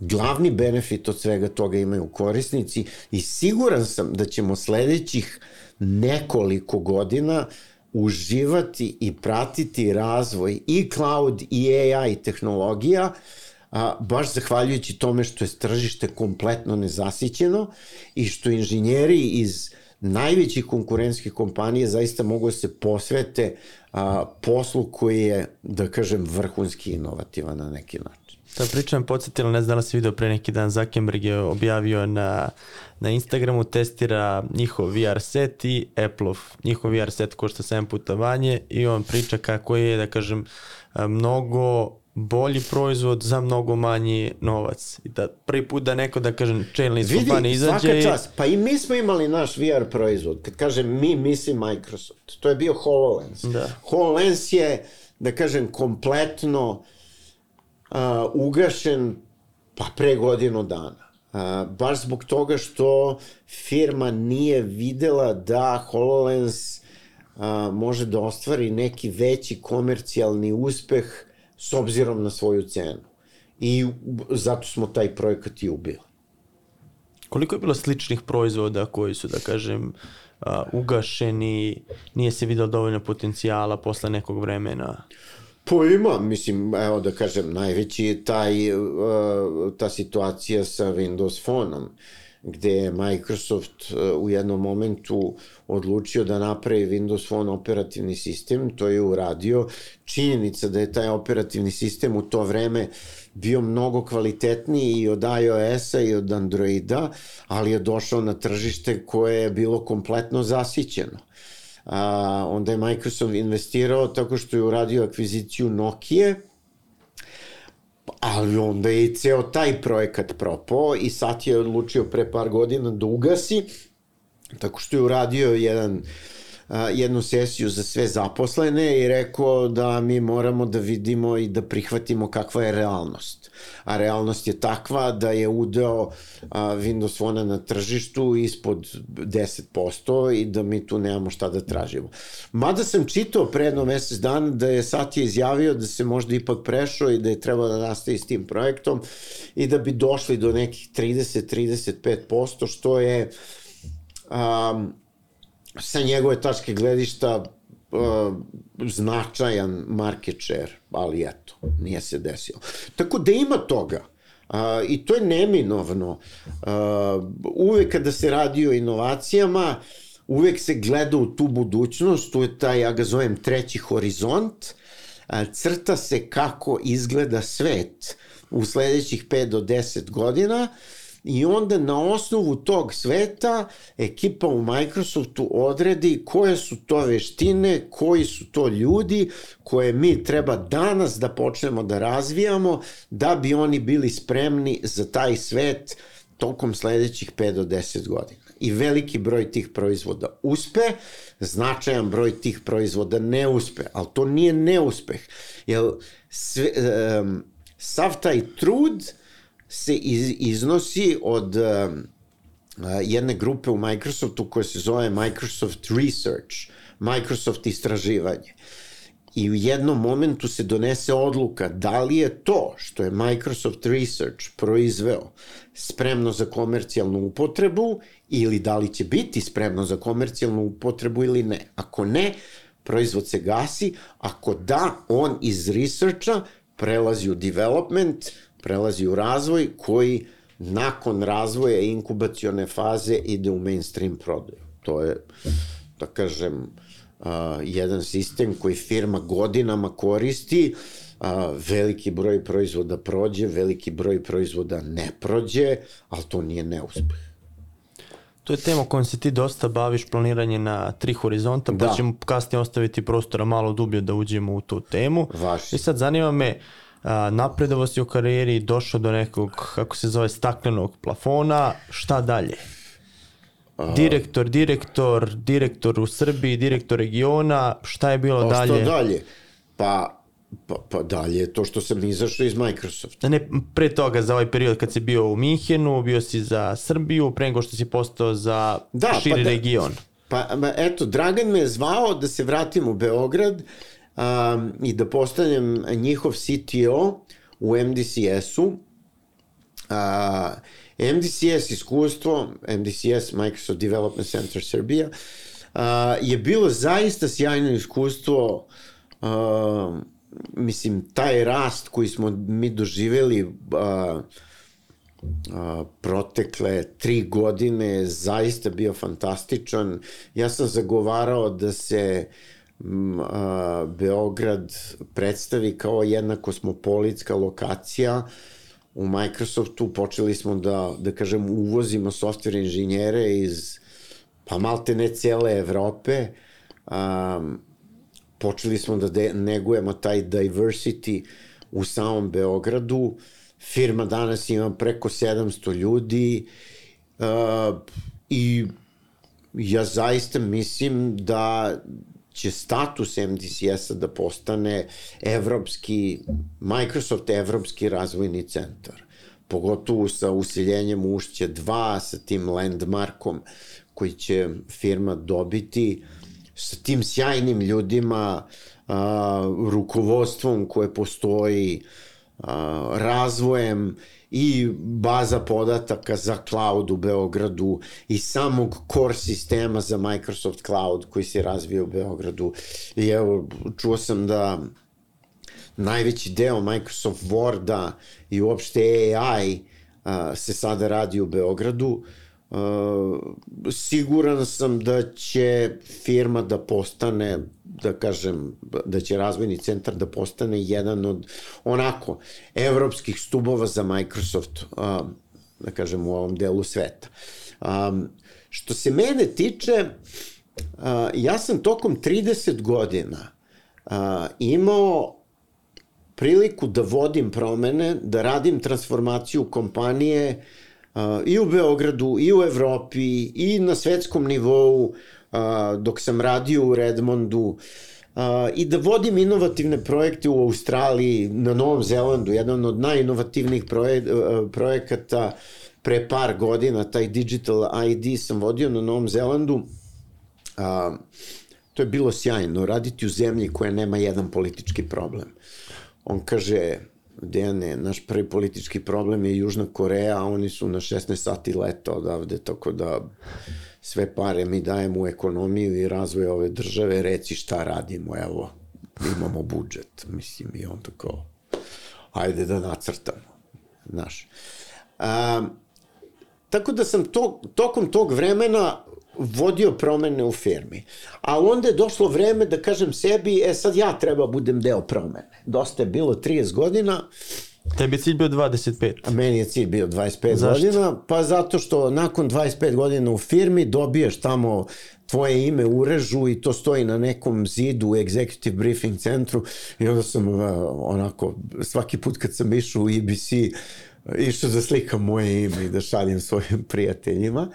[SPEAKER 1] glavni benefit od svega toga imaju korisnici i siguran sam da ćemo sledećih nekoliko godina uh, uživati i pratiti razvoj i cloud i AI tehnologija, a, baš zahvaljujući tome što je tržište kompletno nezasićeno i što inženjeri iz najvećih konkurentskih kompanija zaista mogu da se posvete a, poslu koji je, da kažem, vrhunski inovativan na neki način.
[SPEAKER 3] Ta priča me podsjetila, ne znam da si video pre neki dan, Zuckerberg je objavio na, na Instagramu, testira njihov VR set i Apple-ov. Njihov VR set košta 7 puta manje i on priča kako je, da kažem, mnogo bolji proizvod za mnogo manji novac. I da prvi put da neko, da kažem, čelni iz kompanije izađe...
[SPEAKER 1] Vidi, svaka čast. Pa i mi smo imali naš VR proizvod. Kad kažem mi, mislim Microsoft. To je bio HoloLens. Da. HoloLens je, da kažem, kompletno uh, ugašen pa pre godinu dana. Uh, baš zbog toga što firma nije videla da HoloLens uh, može da ostvari neki veći komercijalni uspeh s obzirom na svoju cenu. I zato smo taj projekat i ubili.
[SPEAKER 3] Koliko je bilo sličnih proizvoda koji su, da kažem, ugašeni, nije se videlo dovoljno potencijala posle nekog vremena?
[SPEAKER 1] Pa ima, mislim, evo da kažem, najveći je taj, ta situacija sa Windows Phone-om, gde je Microsoft uh, u jednom momentu odlučio da napravi Windows Phone operativni sistem, to je uradio. Činjenica da je taj operativni sistem u to vreme bio mnogo kvalitetniji i od iOS-a i od Androida, ali je došao na tržište koje je bilo kompletno zasićeno a, onda je Microsoft investirao tako što je uradio akviziciju Nokia, ali onda je ceo taj projekat propao i sad je odlučio pre par godina da ugasi, tako što je uradio jedan uh, jednu sesiju za sve zaposlene i rekao da mi moramo da vidimo i da prihvatimo kakva je realnost. A realnost je takva da je udeo Windows Phone na tržištu ispod 10% i da mi tu nemamo šta da tražimo. Mada sam čitao pre jedno mesec dana da je Satya izjavio da se možda ipak prešao i da je trebao da nastavi s tim projektom i da bi došli do nekih 30-35%, što je um, sa njegove tačke gledišta uh, značajan market share, ali eto, nije se desilo. Tako da ima toga. Uh, I to je neminovno. Uh, uvek kada se radi o inovacijama, uvek se gleda u tu budućnost, tu je taj, ja ga zovem, treći horizont, uh, crta se kako izgleda svet u sledećih 5 do 10 godina, uh, i onda na osnovu tog sveta ekipa u Microsoftu odredi koje su to veštine, koji su to ljudi koje mi treba danas da počnemo da razvijamo da bi oni bili spremni za taj svet tokom sledećih 5 do 10 godina. I veliki broj tih proizvoda uspe, značajan broj tih proizvoda ne uspe, ali to nije neuspeh, jer sve, um, sav taj trud se iz, iznosi od uh, jedne grupe u Microsoftu koja se zove Microsoft Research, Microsoft istraživanje. I u jednom momentu se donese odluka da li je to što je Microsoft Research proizveo spremno za komercijalnu upotrebu ili da li će biti spremno za komercijalnu upotrebu ili ne. Ako ne, proizvod se gasi, ako da, on iz researcha prelazi u development, prelazi u razvoj koji nakon razvoja inkubacione faze ide u mainstream prodaju. To je, da kažem, uh, jedan sistem koji firma godinama koristi, uh, veliki broj proizvoda prođe, veliki broj proizvoda ne prođe, ali to nije neuspeh.
[SPEAKER 3] To je tema kojom se ti dosta baviš, planiranje na tri horizonta, pa da. ćemo kasnije ostaviti prostora malo dublje da uđemo u tu temu.
[SPEAKER 1] Vaši.
[SPEAKER 3] I sad zanima me, uh, napredovo si u karijeri, došao do nekog, kako se zove, staklenog plafona, šta dalje? Direktor, direktor, direktor u Srbiji, direktor regiona, šta je bilo pa, dalje?
[SPEAKER 1] Šta dalje? Pa, Pa, pa dalje, to što sam izašao iz Microsofta.
[SPEAKER 3] Ne, pre toga, za ovaj period kad si bio u Minhenu, bio si za Srbiju, pre nego što si postao za da, širi pa da, region.
[SPEAKER 1] Pa, eto, Dragan me je zvao da se vratim u Beograd um, i da postanem njihov CTO u MDCS-u. MDCS iskustvo, MDCS, Microsoft Development Center Srbija, uh, je bilo zaista sjajno iskustvo uh, mislim, taj rast koji smo mi doživeli uh, uh, protekle tri godine zaista bio fantastičan. Ja sam zagovarao da se Beograd predstavi kao jedna kosmopolitska lokacija u Microsoftu počeli smo da, da kažem, uvozimo software inženjere iz pa malte ne cele Evrope. Um, počeli smo da de, negujemo taj diversity u samom Beogradu. Firma danas ima preko 700 ljudi uh, i ja zaista mislim da će status MDCS-a da postane evropski, Microsoft evropski razvojni centar. Pogotovo sa usiljenjem Ušće 2, sa tim landmarkom koji će firma dobiti, sa tim sjajnim ljudima, a, rukovodstvom koje postoji, a, razvojem i baza podataka za cloud u Beogradu i samog core sistema za Microsoft Cloud koji se razvija u Beogradu. I evo, čuo sam da najveći deo Microsoft Worda i uopšte AI a, se sada radi u Beogradu. A, siguran sam da će firma da postane, da kažem, da će razvojni centar da postane jedan od onako evropskih stubova za Microsoft, a, da kažem, u ovom delu sveta. A, što se mene tiče, a, ja sam tokom 30 godina a, imao priliku da vodim promene, da radim transformaciju kompanije uh, i u Beogradu, i u Evropi, i na svetskom nivou, dok sam radio u Redmondu, i da vodim inovativne projekte u Australiji, na Novom Zelandu, jedan od najinovativnijih proje, projekata pre par godina, taj Digital ID sam vodio na Novom Zelandu. To je bilo sjajno, raditi u zemlji koja nema jedan politički problem on kaže, Dejane, naš prvi politički problem je Južna Koreja, a oni su na 16 sati leta odavde, tako da sve pare mi dajemo u ekonomiju i razvoj ove države, reci šta radimo, evo, imamo budžet, mislim, i on tako, ajde da nacrtamo, znaš. A, tako da sam to, tokom tog vremena vodio promene u firmi. A onda je došlo vreme da kažem sebi, e sad ja treba budem deo promene. Dosta je bilo 30 godina.
[SPEAKER 3] Tebi je cilj bio 25.
[SPEAKER 1] A meni je cilj bio 25
[SPEAKER 3] Zašto?
[SPEAKER 1] godina, pa zato što nakon 25 godina u firmi dobiješ tamo tvoje ime urežu i to stoji na nekom zidu u executive briefing centru i onda sam uh, onako svaki put kad sam išao u EBC išao da slikam moje ime i da šaljem svojim prijateljima.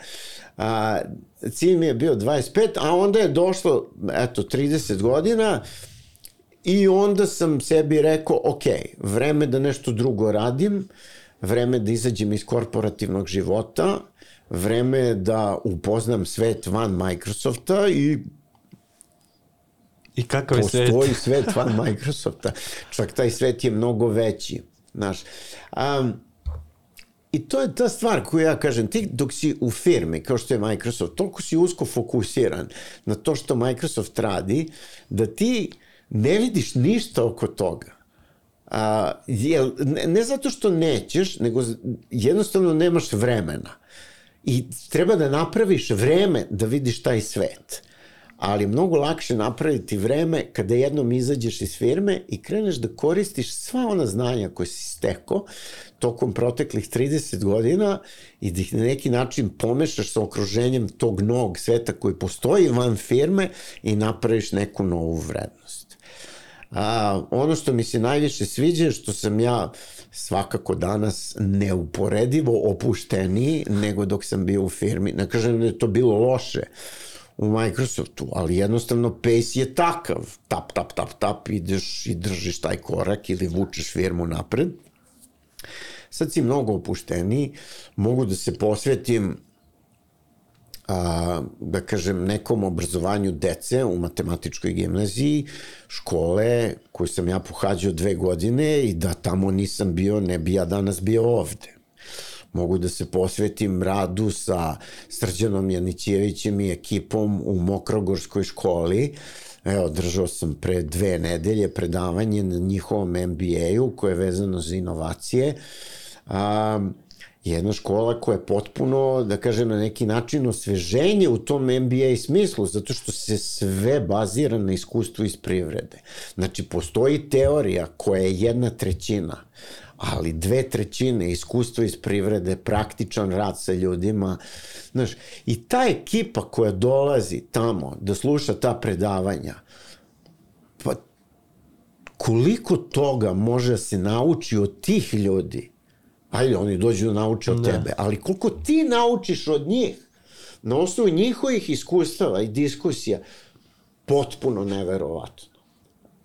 [SPEAKER 1] A, cilj mi je bio 25, a onda je došlo, eto, 30 godina i onda sam sebi rekao, ok, vreme da nešto drugo radim, vreme da izađem iz korporativnog života, vreme da upoznam svet van Microsofta i
[SPEAKER 3] I kakav je svet?
[SPEAKER 1] postoji svet van Microsofta. Čak taj svet je mnogo veći. Znaš, um, I to je ta stvar koju ja kažem, ti dok si u firmi, kao što je Microsoft, toliko si usko fokusiran na to što Microsoft radi, da ti ne vidiš ništa oko toga. A, jel, ne, ne zato što nećeš, nego jednostavno nemaš vremena. I treba da napraviš vreme da vidiš taj svet. Ali mnogo lakše napraviti vreme kada jednom izađeš iz firme i kreneš da koristiš sva ona znanja koje si stekao tokom proteklih 30 godina i da ih na neki način pomešaš sa okruženjem tog novog sveta koji postoji van firme i napraviš neku novu vrednost. A, ono što mi se najviše sviđa je što sam ja svakako danas neuporedivo opušteniji nego dok sam bio u firmi. Ne kažem da je to bilo loše u Microsoftu, ali jednostavno pace je takav. Tap, tap, tap, tap, ideš i držiš taj korak ili vučeš firmu napred. Sad si mnogo opušteniji, mogu da se posvetim a, da kažem, nekom obrazovanju dece u matematičkoj gimnaziji, škole koju sam ja pohađao dve godine i da tamo nisam bio, ne bi ja danas bio ovde. Mogu da se posvetim radu sa Srđanom Janićevićem i ekipom u Mokrogorskoj školi, Evo, držao sam pre dve nedelje predavanje na njihovom MBA-u koje je vezano za inovacije. A, jedna škola koja je potpuno, da kažem, na neki način osveženje u tom MBA smislu, zato što se sve bazira na iskustvu iz privrede. Znači, postoji teorija koja je jedna trećina, ali dve trećine iskustva iz privrede, praktičan rad sa ljudima, znaš, i ta ekipa koja dolazi tamo da sluša ta predavanja, pa koliko toga može da se nauči od tih ljudi, ajde, oni dođu da nauče od
[SPEAKER 3] Da.
[SPEAKER 1] tebe, ali koliko ti naučiš od njih, na osnovu njihovih iskustava i diskusija, potpuno neverovatno.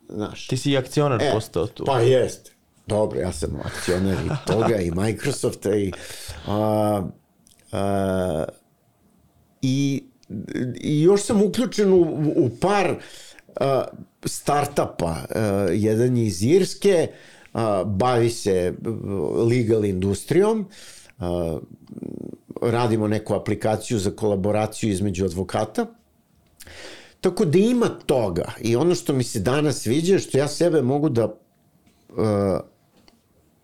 [SPEAKER 1] Znaš.
[SPEAKER 3] Ti si i akcionar
[SPEAKER 1] E,
[SPEAKER 3] postao tu.
[SPEAKER 1] Pa jeste. Dobro, ja sam akcionar i toga i Microsofta i a, a, i, i još sam uključen u, u par a, startapa. A, jedan je iz Irske, a, bavi se legal industrijom, a, radimo neku aplikaciju za kolaboraciju između advokata. Tako da ima toga i ono što mi se danas sviđa je što ja sebe mogu da uh,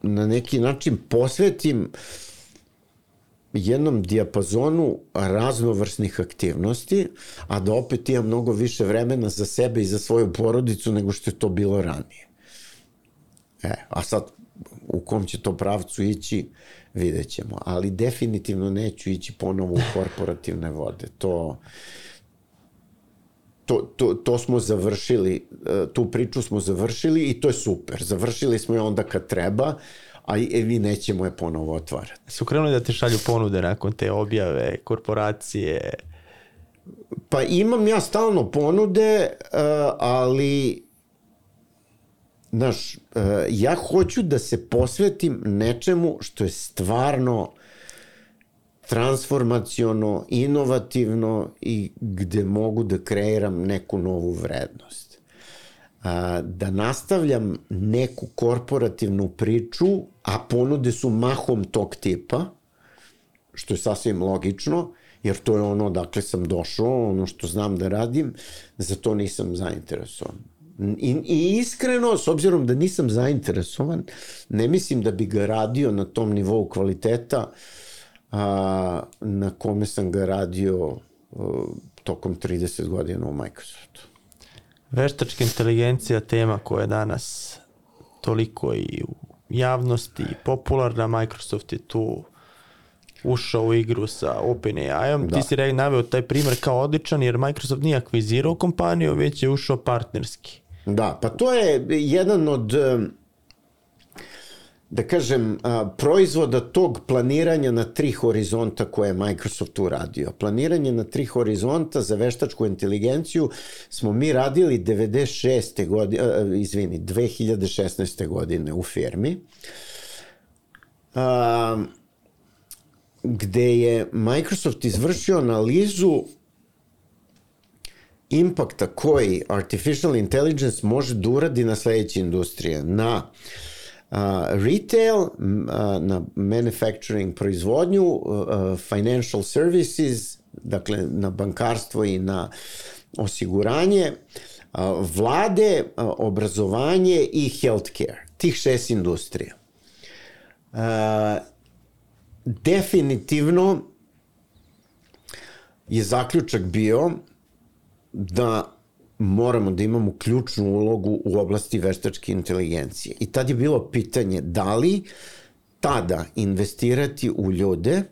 [SPEAKER 1] na neki način posvetim jednom dijapazonu raznovrsnih aktivnosti, a da opet imam mnogo više vremena za sebe i za svoju porodicu nego što je to bilo ranije. E, a sad u kom će to pravcu ići, vidjet ćemo. Ali definitivno neću ići ponovo u korporativne vode. To, to, to, to smo završili, e, tu priču smo završili i to je super. Završili smo je onda kad treba, a i e, vi nećemo je ponovo otvarati.
[SPEAKER 3] Su krenuli da ti šalju ponude nakon te objave, korporacije?
[SPEAKER 1] Pa imam ja stalno ponude, e, ali znaš, ja hoću da se posvetim nečemu što je stvarno transformaciono, inovativno i gde mogu da kreiram neku novu vrednost. A, da nastavljam neku korporativnu priču, a ponude su mahom tog tipa, što je sasvim logično, jer to je ono dakle sam došao, ono što znam da radim, za to nisam zainteresovan. I, I iskreno, s obzirom da nisam zainteresovan, ne mislim da bi ga radio na tom nivou kvaliteta, uh, a, na kome sam ga radio a, tokom 30 godina u Microsoftu.
[SPEAKER 3] Veštačka inteligencija tema koja je danas toliko i u javnosti i popularna, Microsoft je tu ušao u igru sa OpenAI-om. Da. Ti si naveo taj primer kao odličan jer Microsoft nije akvizirao kompaniju, već je ušao partnerski.
[SPEAKER 1] Da, pa to je jedan od da kažem, a, proizvoda tog planiranja na tri horizonta koje je Microsoft uradio. Planiranje na tri horizonta za veštačku inteligenciju smo mi radili 96. godine, izvini, 2016. godine u firmi. A, gde je Microsoft izvršio analizu impakta koji artificial intelligence može da uradi na sledeće industrije. Na retail, na manufacturing proizvodnju, financial services, dakle na bankarstvo i na osiguranje, vlade, obrazovanje i healthcare. Tih šest industrija. Definitivno je zaključak bio da moramo da imamo ključnu ulogu u oblasti veštačke inteligencije. I tad je bilo pitanje da li tada investirati u ljude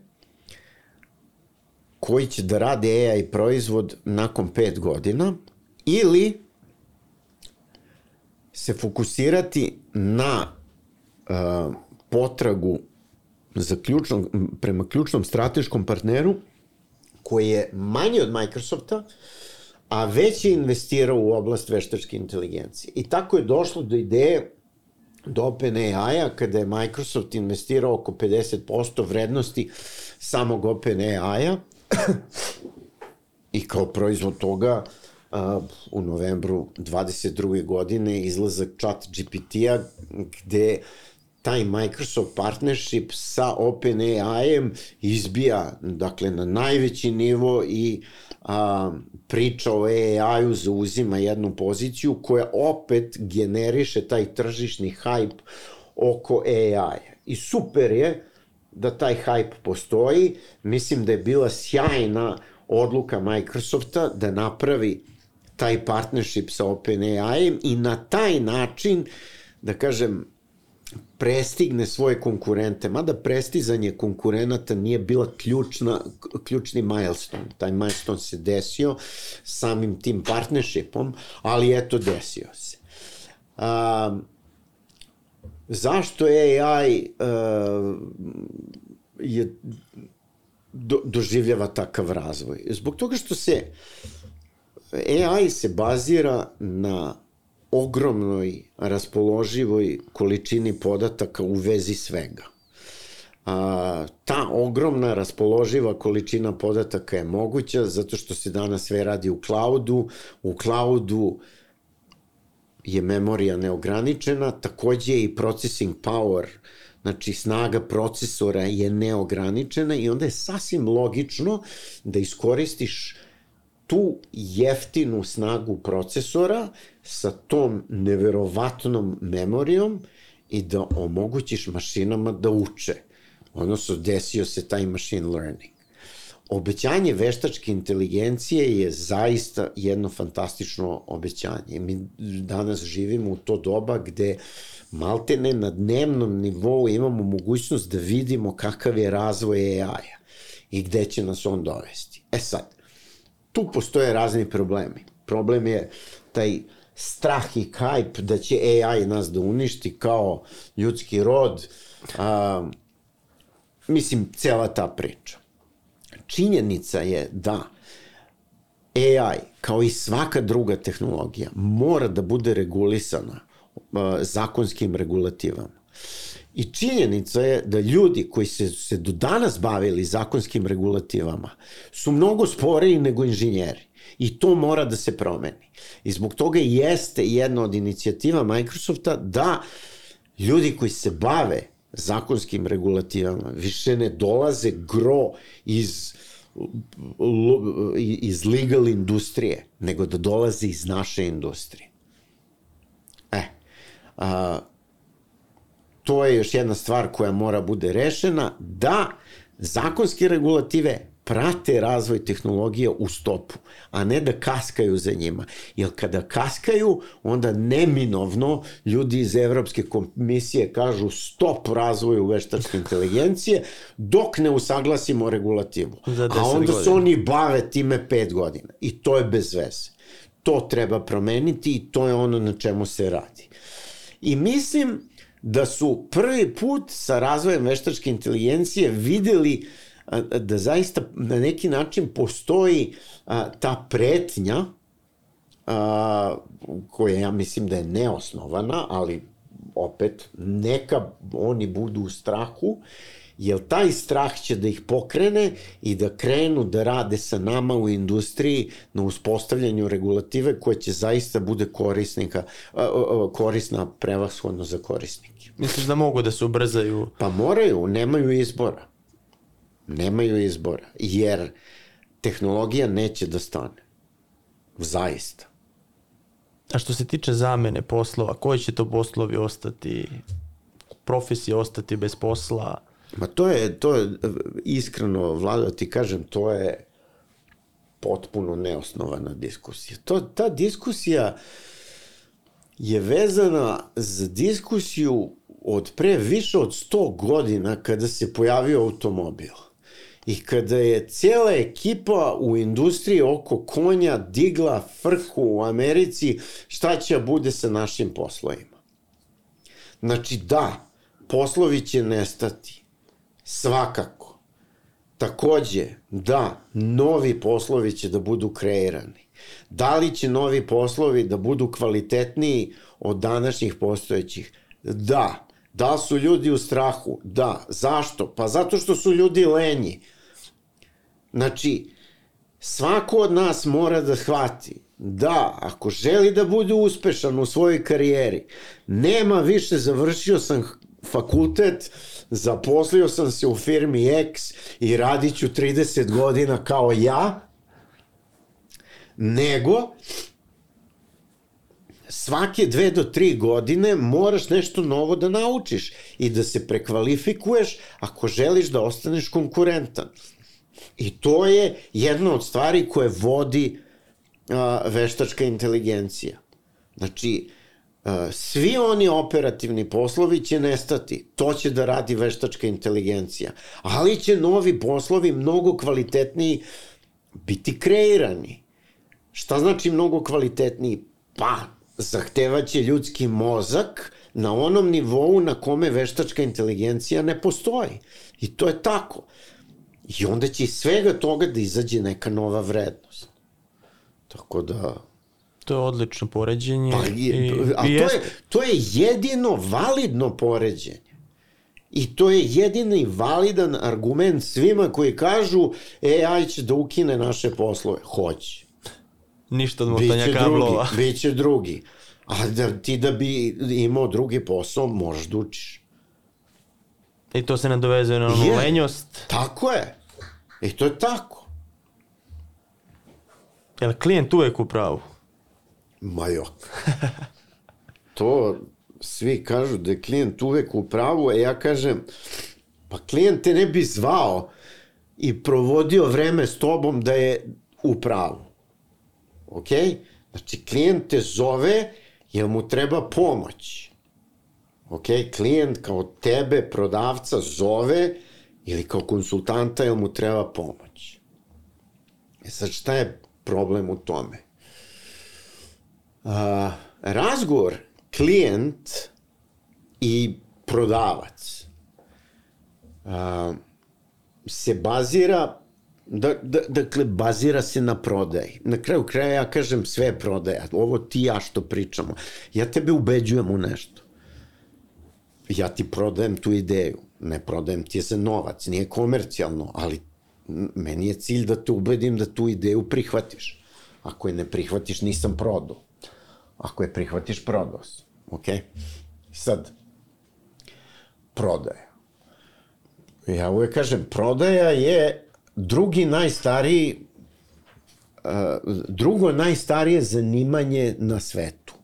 [SPEAKER 1] koji će da rade AI proizvod nakon pet godina ili se fokusirati na uh, potragu za ključnom, prema ključnom strateškom partneru koji je manji od Microsofta, a već je investirao u oblast veštačke inteligencije. I tako je došlo do ideje do OpenAI-a kada je Microsoft investirao oko 50% vrednosti samog OpenAI-a i kao proizvod toga u novembru 22. godine izlazak chat GPT-a gde taj Microsoft partnership sa OpenAI-em izbija dakle na najveći nivo i a, priča o AI-u zauzima jednu poziciju koja opet generiše taj tržišni hype oko AI. I super je da taj hype postoji. Mislim da je bila sjajna odluka Microsofta da napravi taj partnership sa OpenAI-em i na taj način, da kažem, prestigne svoje konkurente, mada prestizanje konkurenata nije bila ključna, ključni milestone. Taj milestone se desio samim tim partnershipom, ali eto, desio se. A, zašto AI a, je do, doživljava takav razvoj? Zbog toga što se AI se bazira na ogromnoj raspoloživoj količini podataka u vezi svega. A, ta ogromna raspoloživa količina podataka je moguća zato što se danas sve radi u cloudu. U cloudu je memorija neograničena, takođe i processing power, znači snaga procesora je neograničena i onda je sasvim logično da iskoristiš tu jeftinu snagu procesora sa tom neverovatnom memorijom i da omogućiš mašinama da uče. Odnosno, desio se taj machine learning. Obećanje veštačke inteligencije je zaista jedno fantastično obećanje. Mi danas živimo u to doba gde maltene na dnevnom nivou imamo mogućnost da vidimo kakav je razvoj AI-a i gde će nas on dovesti. E sad, tu postoje razni problemi. Problem je taj strah i kajp da će AI nas da uništi kao ljudski rod. A, mislim, cela ta priča. Činjenica je da AI, kao i svaka druga tehnologija, mora da bude regulisana a, zakonskim regulativama. I činjenica je da ljudi koji se, se do danas bavili zakonskim regulativama su mnogo sporiji nego inženjeri. I to mora da se promeni. I zbog toga jeste jedna od inicijativa Microsofta da ljudi koji se bave zakonskim regulativama više ne dolaze gro iz iz legal industrije, nego da dolaze iz naše industrije. E, a, to je još jedna stvar koja mora bude rešena, da zakonske regulative prate razvoj tehnologije u stopu, a ne da kaskaju za njima. Jer kada kaskaju, onda neminovno ljudi iz Evropske komisije kažu stop razvoju veštačke inteligencije dok ne usaglasimo regulativu. A onda se oni bave time pet godina. I to je bez veze. To treba promeniti i to je ono na čemu se radi. I mislim da su prvi put sa razvojem veštačke inteligencije videli da zaista na neki način postoji ta pretnja koja ja mislim da je neosnovana, ali opet neka oni budu u strahu jer taj strah će da ih pokrene i da krenu da rade sa nama u industriji na uspostavljanju regulative koja će zaista bude korisnika, korisna prevashodno za korisnike.
[SPEAKER 3] Misliš da mogu da se ubrzaju?
[SPEAKER 1] Pa moraju, nemaju izbora. Nemaju izbora, jer tehnologija neće da stane. Zaista.
[SPEAKER 3] A što se tiče zamene poslova, koji će to poslovi ostati, profesije ostati bez posla?
[SPEAKER 1] Ma to je, to je iskreno, Vlado, ti kažem, to je potpuno neosnovana diskusija. To, ta diskusija je vezana za diskusiju od pre više od 100 godina kada se pojavio automobil. I kada je cijela ekipa u industriji oko konja digla frku u Americi, šta će bude sa našim poslovima? Znači da, poslovi će nestati Svakako. Takođe, da, novi poslovi će da budu kreirani. Da li će novi poslovi da budu kvalitetniji od današnjih postojećih? Da. Da su ljudi u strahu? Da. Zašto? Pa zato što su ljudi lenji. Znači, svako od nas mora da shvati da, ako želi da bude uspešan u svojoj karijeri, nema više, završio sam fakultet, zaposlio sam se u firmi X i radit ću 30 godina kao ja, nego svake dve do tri godine moraš nešto novo da naučiš i da se prekvalifikuješ ako želiš da ostaneš konkurentan. I to je jedna od stvari koje vodi a, veštačka inteligencija. Znači, svi oni operativni poslovi će nestati. To će da radi veštačka inteligencija. Ali će novi poslovi mnogo kvalitetniji biti kreirani. Šta znači mnogo kvalitetniji? Pa, zahtevaće ljudski mozak na onom nivou na kome veštačka inteligencija ne postoji. I to je tako. I onda će iz svega toga da izađe neka nova vrednost. Tako da
[SPEAKER 3] To je odlično poređenje.
[SPEAKER 1] Pa, je, i, a i to, je, to je jedino validno poređenje. I to je jedini validan argument svima koji kažu AI će da ukine naše poslove. Hoće.
[SPEAKER 3] Ništa od motanja kablova.
[SPEAKER 1] Drugi, biće drugi. A da, ti da bi imao drugi posao, možeš da učiš.
[SPEAKER 3] I to se nadovezuje na onu lenjost.
[SPEAKER 1] Tako je. I to je tako.
[SPEAKER 3] Jel klijent uvek u pravu?
[SPEAKER 1] Ma jok. To svi kažu da je klijent uvek u pravu, a ja kažem, pa klijent te ne bi zvao i provodio vreme s tobom da je u pravu. Ok? Znači, klijent te zove jer mu treba pomoć. Ok? Klijent kao tebe, prodavca, zove ili kao konsultanta jer mu treba pomoć. E sad, šta je problem u tome? A, razgovor klijent i prodavac a, se bazira da, da, dakle, bazira se na prodaji. Na kraju kraja ja kažem sve prodaja. Ovo ti ja što pričamo. Ja tebe ubeđujem u nešto. Ja ti prodajem tu ideju. Ne prodajem ti je za novac. Nije komercijalno, ali meni je cilj da te ubedim da tu ideju prihvatiš. Ako je ne prihvatiš, nisam prodao. Ako je prihvatiš, prodao sam. Ok? Sad, prodaja. Ja uvek kažem, prodaja je drugi najstariji uh, drugo najstarije zanimanje na svetu.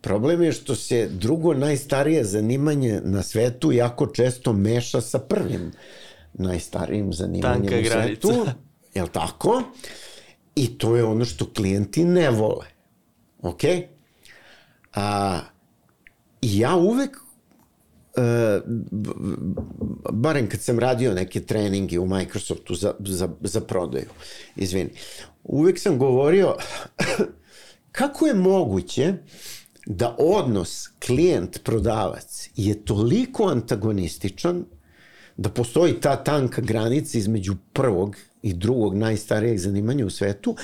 [SPEAKER 1] Problem je što se drugo najstarije zanimanje na svetu jako često meša sa prvim najstarijim zanimanjem
[SPEAKER 3] Tanka granica.
[SPEAKER 1] svetu. Jel tako? I to je ono što klijenti ne vole. Ok? A, I ja uvek e, barem kad sam radio neke treninge u Microsoftu za, za, za prodaju, izvini, uvek sam govorio kako je moguće da odnos klijent-prodavac je toliko antagonističan da postoji ta tanka granica između prvog i drugog najstarijeg zanimanja u svetu,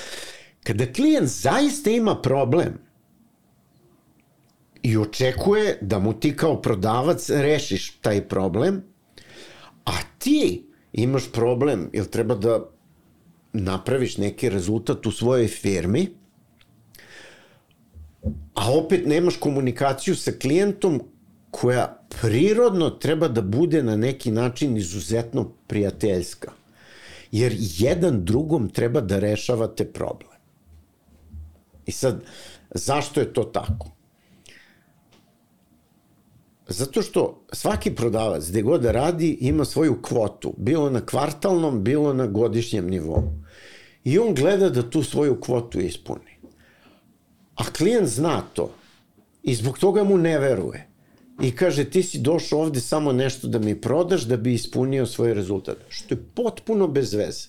[SPEAKER 1] kada klijent zaista ima problem i očekuje da mu ti kao prodavac rešiš taj problem, a ti imaš problem, jer treba da napraviš neki rezultat u svojoj firmi, a opet nemaš komunikaciju sa klijentom koja prirodno treba da bude na neki način izuzetno prijateljska. Jer jedan drugom treba da rešavate problem. I sad, zašto je to tako? Zato što svaki prodavac, gde god da radi, ima svoju kvotu. Bilo na kvartalnom, bilo na godišnjem nivou. I on gleda da tu svoju kvotu ispuni. A klijent zna to. I zbog toga mu ne veruje. I kaže, ti si došao ovde samo nešto da mi prodaš da bi ispunio svoj rezultat. Što je potpuno bez veze.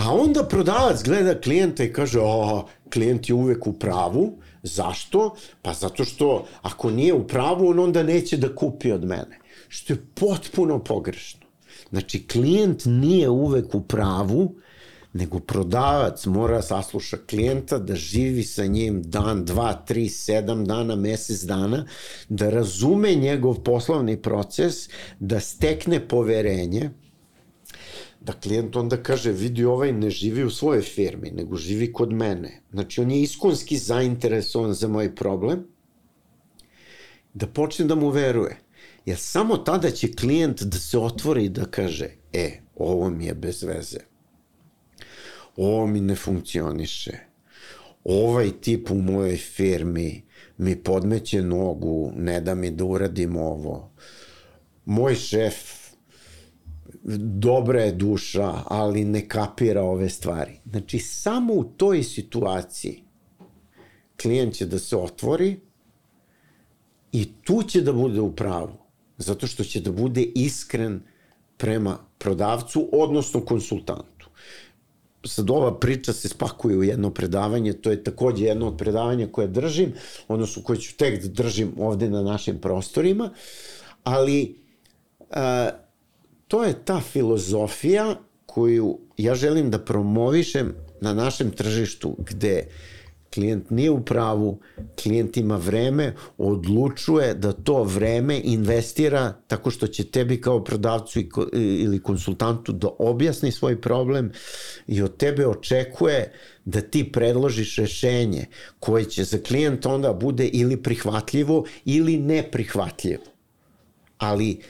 [SPEAKER 1] A onda prodavac gleda klijenta i kaže, o, klijent je uvek u pravu. Zašto? Pa zato što ako nije u pravu, on onda neće da kupi od mene. Što je potpuno pogrešno. Znači, klijent nije uvek u pravu, nego prodavac mora sasluša klijenta, da živi sa njim dan, dva, tri, sedam dana, mesec dana, da razume njegov poslovni proces, da stekne poverenje, da klijent onda kaže, vidi ovaj ne živi u svojoj firmi, nego živi kod mene. Znači, on je iskonski zainteresovan za moj problem, da počne da mu veruje. Jer samo tada će klijent da se otvori i da kaže, e, ovo mi je bez veze. Ovo mi ne funkcioniše. Ovaj tip u mojoj firmi mi podmeće nogu, ne da mi da uradim ovo. Moj šef dobra je duša, ali ne kapira ove stvari. Znači, samo u toj situaciji klijent će da se otvori i tu će da bude u pravu, zato što će da bude iskren prema prodavcu, odnosno konsultantu. Sad ova priča se spakuje u jedno predavanje, to je takođe jedno od predavanja koje držim, odnosno koje ću tek da držim ovde na našim prostorima, ali a, to je ta filozofija koju ja želim da promovišem na našem tržištu gde klijent nije u pravu, klijent ima vreme, odlučuje da to vreme investira tako što će tebi kao prodavcu ili konsultantu da objasni svoj problem i od tebe očekuje da ti predložiš rešenje koje će za klijenta onda bude ili prihvatljivo ili neprihvatljivo. Ali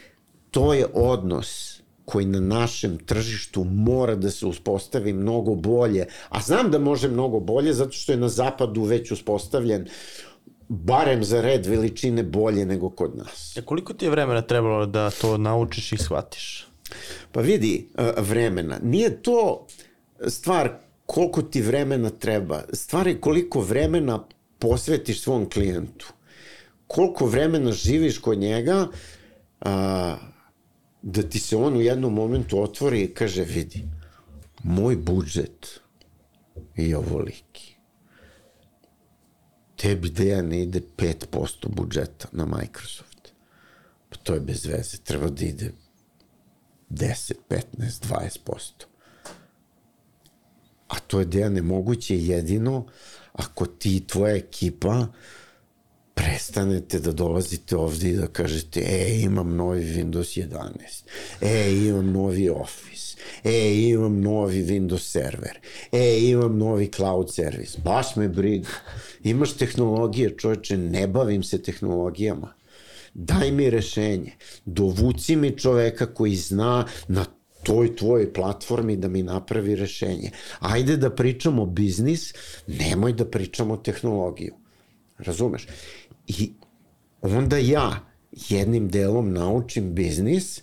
[SPEAKER 1] to je odnos koji na našem tržištu mora da se uspostavi mnogo bolje. A znam da može mnogo bolje zato što je na zapadu već uspostavljen barem za red veličine bolje nego kod nas.
[SPEAKER 3] E koliko ti je vremena trebalo da to naučiš i shvatiš?
[SPEAKER 1] Pa vidi, e, vremena. Nije to stvar koliko ti vremena treba. Stvar je koliko vremena posvetiš svom klijentu. Koliko vremena živiš kod njega a, da ti se on u jednom momentu otvori i kaže vidi, moj budžet je ovoliki. Tebi Dejan ide 5% budžeta na Microsoft. Pa to je bez veze. Treba da ide 10, 15, 20%. A to je Dejan nemoguće jedino ako ti i tvoja ekipa prestanete da dolazite ovde i da kažete e, imam novi Windows 11, e, imam novi Office, e, imam novi Windows server, e, imam novi cloud service, baš me briga. Imaš tehnologije, čoveče, ne bavim se tehnologijama. Daj mi rešenje. Dovuci mi čoveka koji zna na toj tvojoj platformi da mi napravi rešenje. Ajde da pričamo biznis, nemoj da pričamo tehnologiju. Razumeš? I onda ja jednim delom naučim biznis,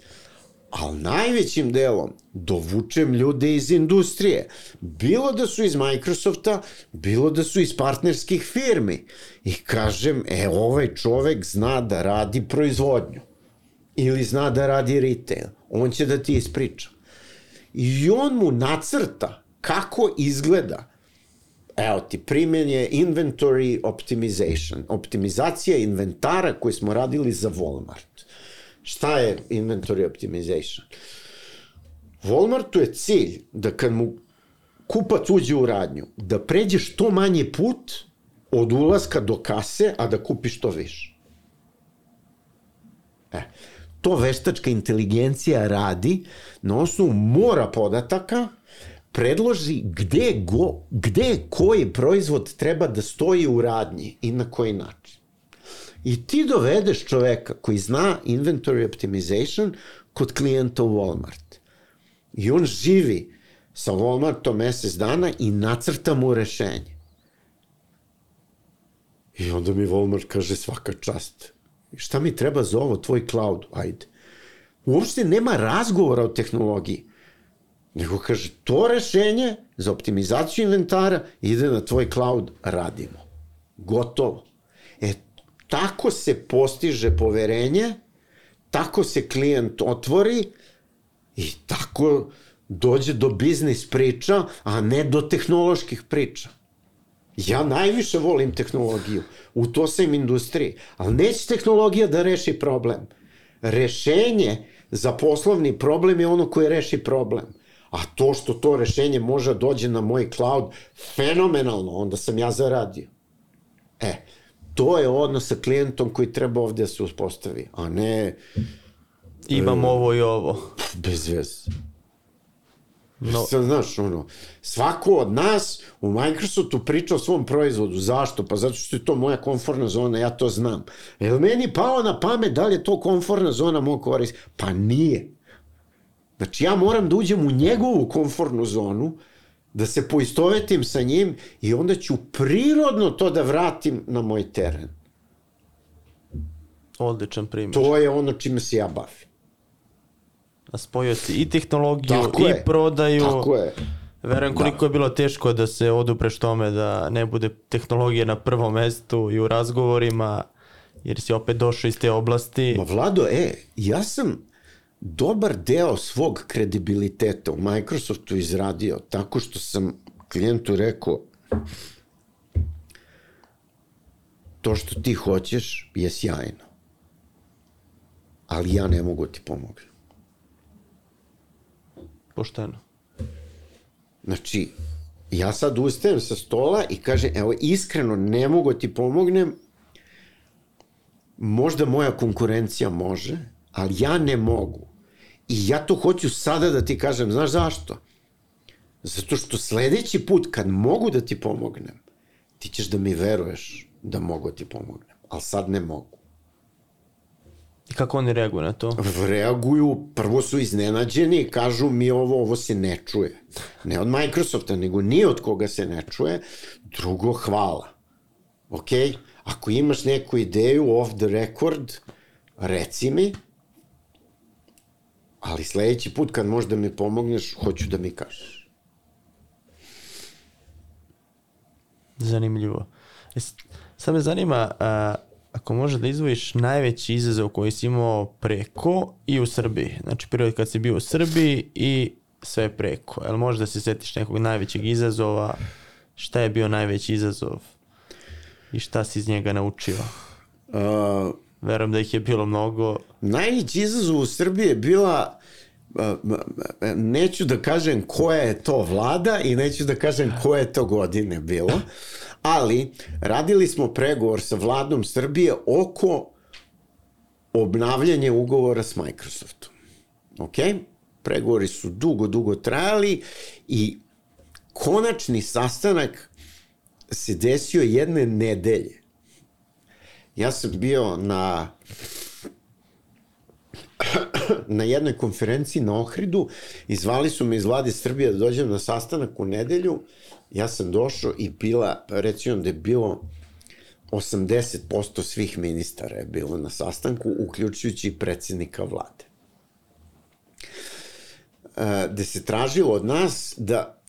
[SPEAKER 1] ali najvećim delom dovučem ljude iz industrije. Bilo da su iz Microsofta, bilo da su iz partnerskih firmi. I kažem, e, ovaj čovek zna da radi proizvodnju. Ili zna da radi retail. On će da ti ispriča. I on mu nacrta kako izgleda Evo ti, primjen je inventory optimization, optimizacija inventara koje smo radili za Walmart. Šta je inventory optimization? Walmartu je cilj da kad mu kupac uđe u radnju, da pređe što manje put od ulaska do kase, a da kupi što više. E, to veštačka inteligencija radi na osnovu mora podataka predloži gde, go, gde koji proizvod treba da stoji u radnji i na koji način. I ti dovedeš čoveka koji zna inventory optimization kod klijenta u Walmart. I on živi sa Walmartom mesec dana i nacrta mu rešenje. I onda mi Walmart kaže svaka čast. Šta mi treba za ovo, tvoj cloud? Ajde. Uopšte nema razgovora o tehnologiji. Nego kaže, to rešenje za optimizaciju inventara ide na tvoj cloud, radimo. Gotovo. E, tako se postiže poverenje, tako se klijent otvori i tako dođe do biznis priča, a ne do tehnoloških priča. Ja najviše volim tehnologiju, u to sam industriji, ali neće tehnologija da reši problem. Rešenje za poslovni problem je ono koje reši problem. A to što to rešenje može da dođe na moj cloud, fenomenalno, onda sam ja zaradio. E, to je odnos sa klijentom koji treba ovde da se uspostavi, a ne...
[SPEAKER 3] Imam e, ovo i ovo.
[SPEAKER 1] Bez veze. No. Sad, znaš, ono, svako od nas u Microsoftu priča o svom proizvodu. Zašto? Pa zato što je to moja konforna zona, ja to znam. Je meni pao na pamet da li je to konforna zona moj koris? Pa nije. Znači ja moram da uđem u njegovu komfortnu zonu, da se poistovetim sa njim i onda ću prirodno to da vratim na moj teren.
[SPEAKER 3] Odličan primjer.
[SPEAKER 1] To je ono čime se ja bavim.
[SPEAKER 3] A spojio si i tehnologiju tako i je. prodaju.
[SPEAKER 1] Tako je.
[SPEAKER 3] Verujem da. koliko da. je bilo teško da se odupreš tome da ne bude tehnologija na prvom mestu i u razgovorima, jer si opet došao iz te oblasti.
[SPEAKER 1] Ma Vlado, e, ja sam dobar deo svog kredibiliteta u Microsoftu izradio tako što sam klijentu rekao to što ti hoćeš je sjajno. Ali ja ne mogu da ti pomognem.
[SPEAKER 3] Pošteno.
[SPEAKER 1] Znači, ja sad ustajem sa stola i kažem, evo, iskreno ne mogu da ti pomognem, možda moja konkurencija može, ali ja ne mogu. I ja to hoću sada da ti kažem, znaš zašto? Zato što sledeći put kad mogu da ti pomognem, ti ćeš da mi veruješ da mogu da ti pomognem, ali sad ne mogu.
[SPEAKER 3] I kako oni reaguju na to?
[SPEAKER 1] Reaguju, prvo su iznenađeni i kažu mi ovo, ovo se ne čuje. Ne od Microsofta, nego ni od koga se ne čuje. Drugo, hvala. Ok? Ako imaš neku ideju off the record, reci mi, ali sledeći put kad možda mi pomogneš, hoću da mi kažeš.
[SPEAKER 3] Zanimljivo. E, Sad me zanima, a, ako može da izvojiš najveći izazov koji si imao preko i u Srbiji. Znači, period kad si bio u Srbiji i sve preko. Jel možeš da se setiš nekog najvećeg izazova? Šta je bio najveći izazov? I šta si iz njega naučio?
[SPEAKER 1] Uh,
[SPEAKER 3] Verujem da ih je bilo mnogo.
[SPEAKER 1] najveći izazov u Srbiji je bila neću da kažem koja je to vlada i neću da kažem koje je to godine bilo, ali radili smo pregovor sa vladom Srbije oko obnavljanja ugovora s Microsoftom. Ok? Pregovori su dugo, dugo trajali i konačni sastanak se desio jedne nedelje. Ja sam bio na na jednoj konferenciji na Ohridu i zvali su me iz vlade Srbije da dođem na sastanak u nedelju. Ja sam došao i bila, recimo da je bilo 80% svih ministara je bilo na sastanku, uključujući predsednika vlade. E, gde se tražilo od nas da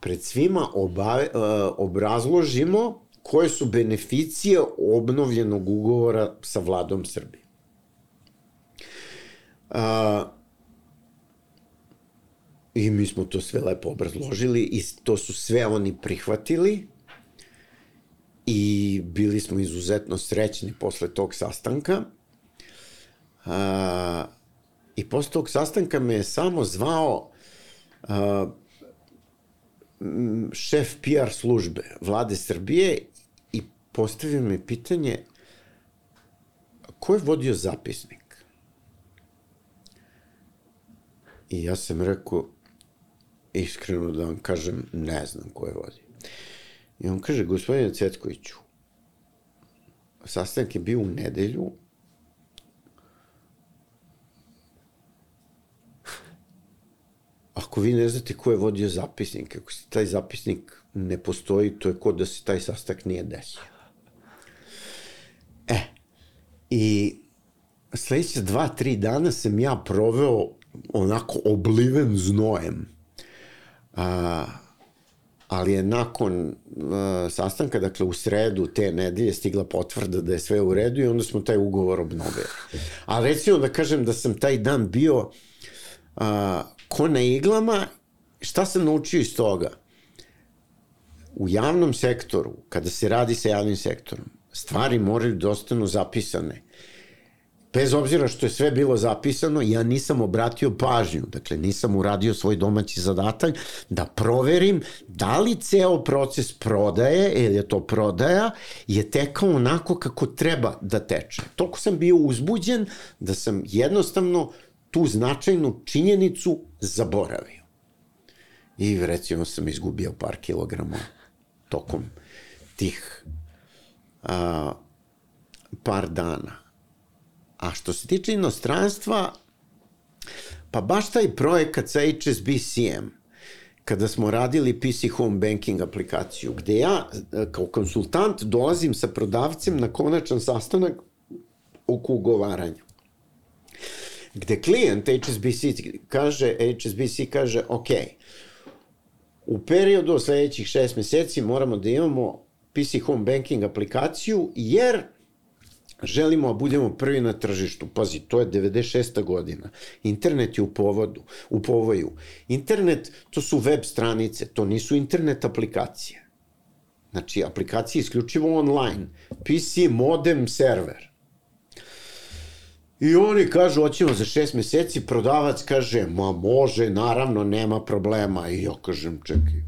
[SPEAKER 1] pred svima obave, obrazložimo koje su beneficije obnovljenog ugovora sa vladom Srbije. A, I mi smo to sve lepo obrazložili i to su sve oni prihvatili i bili smo izuzetno srećni posle tog sastanka. A, I posle tog sastanka me je samo zvao a, šef PR službe vlade Srbije postavio mi pitanje ko je vodio zapisnik? I ja sam rekao, iskreno da vam kažem, ne znam ko je vodio. I on kaže, gospodine Cetkoviću, sastanak je bio u nedelju, ako vi ne znate ko je vodio zapisnik, ako se taj zapisnik ne postoji, to je kod da se taj sastanak nije desio. I sledeća dva, tri dana sam ja proveo onako obliven znojem. A, ali je nakon a, sastanka, dakle u sredu te nedelje stigla potvrda da je sve u redu i onda smo taj ugovor obnovili. A recimo da kažem da sam taj dan bio a, ko na iglama, šta sam naučio iz toga? U javnom sektoru, kada se radi sa javnim sektorom, stvari moraju da ostanu zapisane bez obzira što je sve bilo zapisano, ja nisam obratio pažnju, dakle nisam uradio svoj domaći zadatak da proverim da li ceo proces prodaje, ili je to prodaja, je tekao onako kako treba da teče. Toliko sam bio uzbuđen da sam jednostavno tu značajnu činjenicu zaboravio. I recimo sam izgubio par kilograma tokom tih a, par dana. A što se tiče inostranstva, pa baš taj projekat sa HSBC-em, kada smo radili PC Home Banking aplikaciju, gde ja e, kao konsultant dolazim sa prodavcem na konačan sastanak oko ugovaranja. Gde klijent HSBC kaže, HSBC kaže, ok, u periodu od sledećih šest meseci moramo da imamo PC Home Banking aplikaciju, jer želimo da budemo prvi na tržištu. Pazi, to je 96. godina. Internet je u povodu, u povoju. Internet, to su web stranice, to nisu internet aplikacije. Znači, aplikacije isključivo online. PC, modem, server. I oni kažu, hoćemo za šest meseci, prodavac kaže, ma može, naravno, nema problema. I ja kažem, čekaj,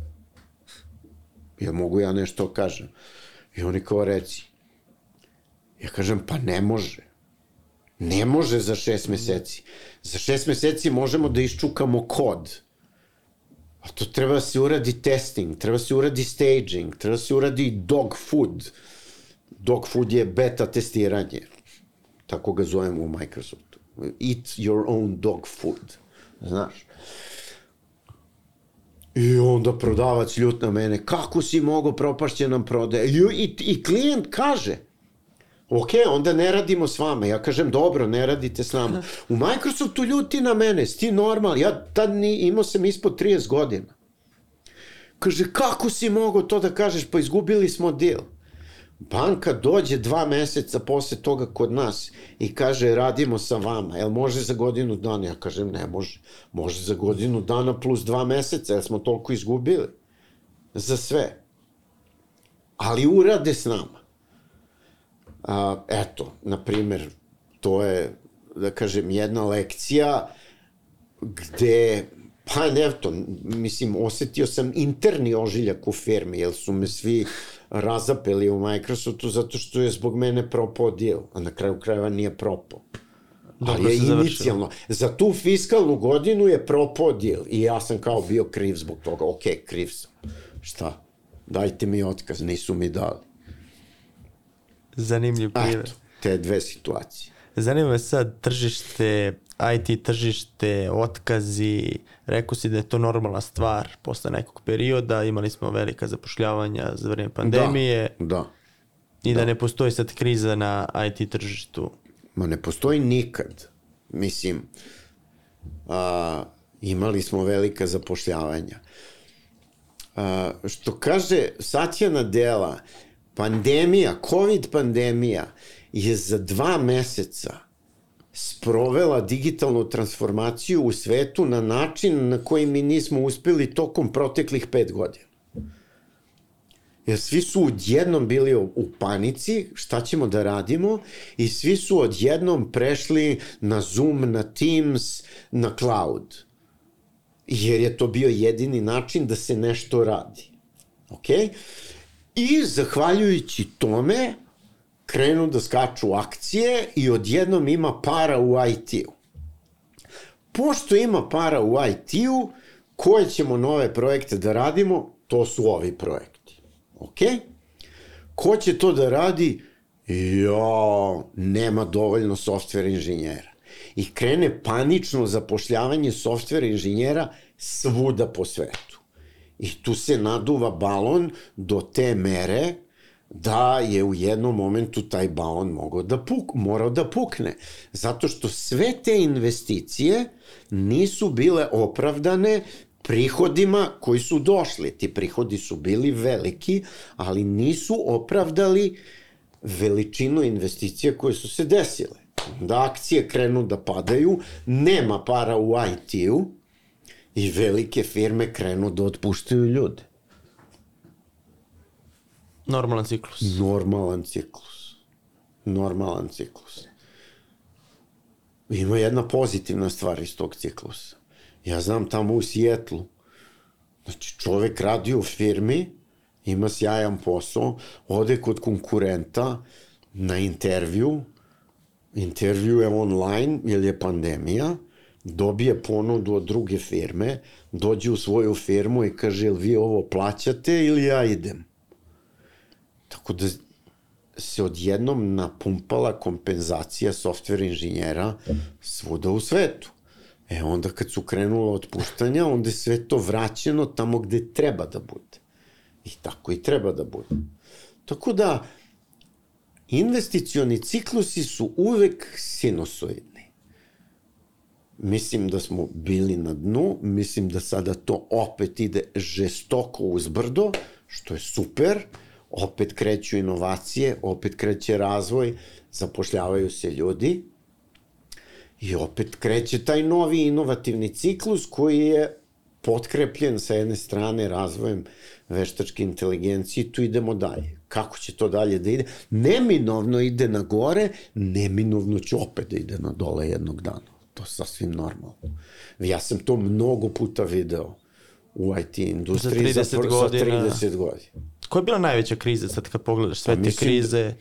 [SPEAKER 1] ja mogu ja nešto kažem. I oni kao reci, Ja kažem, pa ne može. Ne može za šest meseci. Za šest meseci možemo da iščukamo kod. A to treba da se uradi testing, treba da se uradi staging, treba da se uradi dog food. Dog food je beta testiranje. Tako ga zovemo u Microsoftu. Eat your own dog food. Znaš. I onda prodavac ljut na mene, kako si mogo, propašće nam prodaje. I, i, I klijent kaže, ok, onda ne radimo s vama. Ja kažem, dobro, ne radite s nama. U Microsoftu ljuti na mene, sti normal, ja tad ni, imao sam ispod 30 godina. Kaže, kako si mogo to da kažeš, pa izgubili smo deal. Banka dođe dva meseca posle toga kod nas i kaže radimo sa vama, jel može za godinu dana? Ja kažem ne može, može za godinu dana plus dva meseca, jer smo toliko izgubili. Za sve. Ali urade s nama. A, eto, na primer, to je, da kažem, jedna lekcija gde Pa ne, to, mislim, osetio sam interni ožiljak u firmi, jer su me svi razapeli u Microsoftu zato što je zbog mene propao deal, a na kraju krajeva nije propao. Dobro Ali je inicijalno. Za tu fiskalnu godinu je propao deal i ja sam kao bio kriv zbog toga. Ok, kriv sam. Šta? Dajte mi otkaz, nisu mi dali.
[SPEAKER 3] Zanimljiv primjer. Eto,
[SPEAKER 1] te dve situacije.
[SPEAKER 3] Zanima me sad tržište IT tržište, otkazi, rekao si da je to normalna stvar posle nekog perioda, imali smo velika zapošljavanja za vreme pandemije.
[SPEAKER 1] Da, da.
[SPEAKER 3] I da, da ne postoji sad kriza na IT tržištu.
[SPEAKER 1] Ma ne postoji nikad. Mislim, a, imali smo velika zapošljavanja. A, što kaže Satjana Dela, pandemija, COVID pandemija je za dva meseca sprovela digitalnu transformaciju u svetu na način na koji mi nismo uspeli tokom proteklih pet godina. Jer svi su odjednom bili u panici, šta ćemo da radimo, i svi su odjednom prešli na Zoom, na Teams, na cloud. Jer je to bio jedini način da se nešto radi. Ok? I zahvaljujući tome, krenu da skaču akcije i odjednom ima para u IT-u. Pošto ima para u IT-u, koje ćemo nove projekte da radimo, to su ovi projekti. Ok? Ko će to da radi? Jo, nema dovoljno software inženjera. I krene panično zapošljavanje software inženjera svuda po svetu. I tu se naduva balon do te mere da je u jednom momentu taj balon mogao da puk, morao da pukne. Zato što sve te investicije nisu bile opravdane prihodima koji su došli. Ti prihodi su bili veliki, ali nisu opravdali veličinu investicija koje su se desile. Da akcije krenu da padaju, nema para u IT-u i velike firme krenu da otpuštaju ljude.
[SPEAKER 3] Normalan ciklus.
[SPEAKER 1] Normalan ciklus. Normalan ciklus. Ima jedna pozitivna stvar iz tog ciklusa. Ja znam tamo u Sijetlu, znači čovek radi u firmi, ima sjajan posao, ode kod konkurenta na intervju, intervju je online, jer je pandemija, dobije ponudu od druge firme, dođe u svoju firmu i kaže, jel vi ovo plaćate ili ja idem? Tako da se odjednom napumpala kompenzacija software inženjera svuda u svetu. E onda kad su krenula otpuštanja, onda je sve to vraćeno tamo gde treba da bude. I tako i treba da bude. Tako da, investicioni ciklusi su uvek sinusoidni. Mislim da smo bili na dnu, mislim da sada to opet ide žestoko uzbrdo, što je super, opet kreću inovacije, opet kreće razvoj, zapošljavaju se ljudi i opet kreće taj novi inovativni ciklus koji je potkrepljen sa jedne strane razvojem veštačke inteligencije i tu idemo dalje. Kako će to dalje da ide? Neminovno ide na gore, neminovno će opet da ide na dole jednog dana. To je sasvim normalno. Ja sam to mnogo puta video u IT industriji
[SPEAKER 3] za 30 za, godina.
[SPEAKER 1] Za 30 godina.
[SPEAKER 3] Koja je bila najveća kriza sad kad pogledaš sve pa, te krize?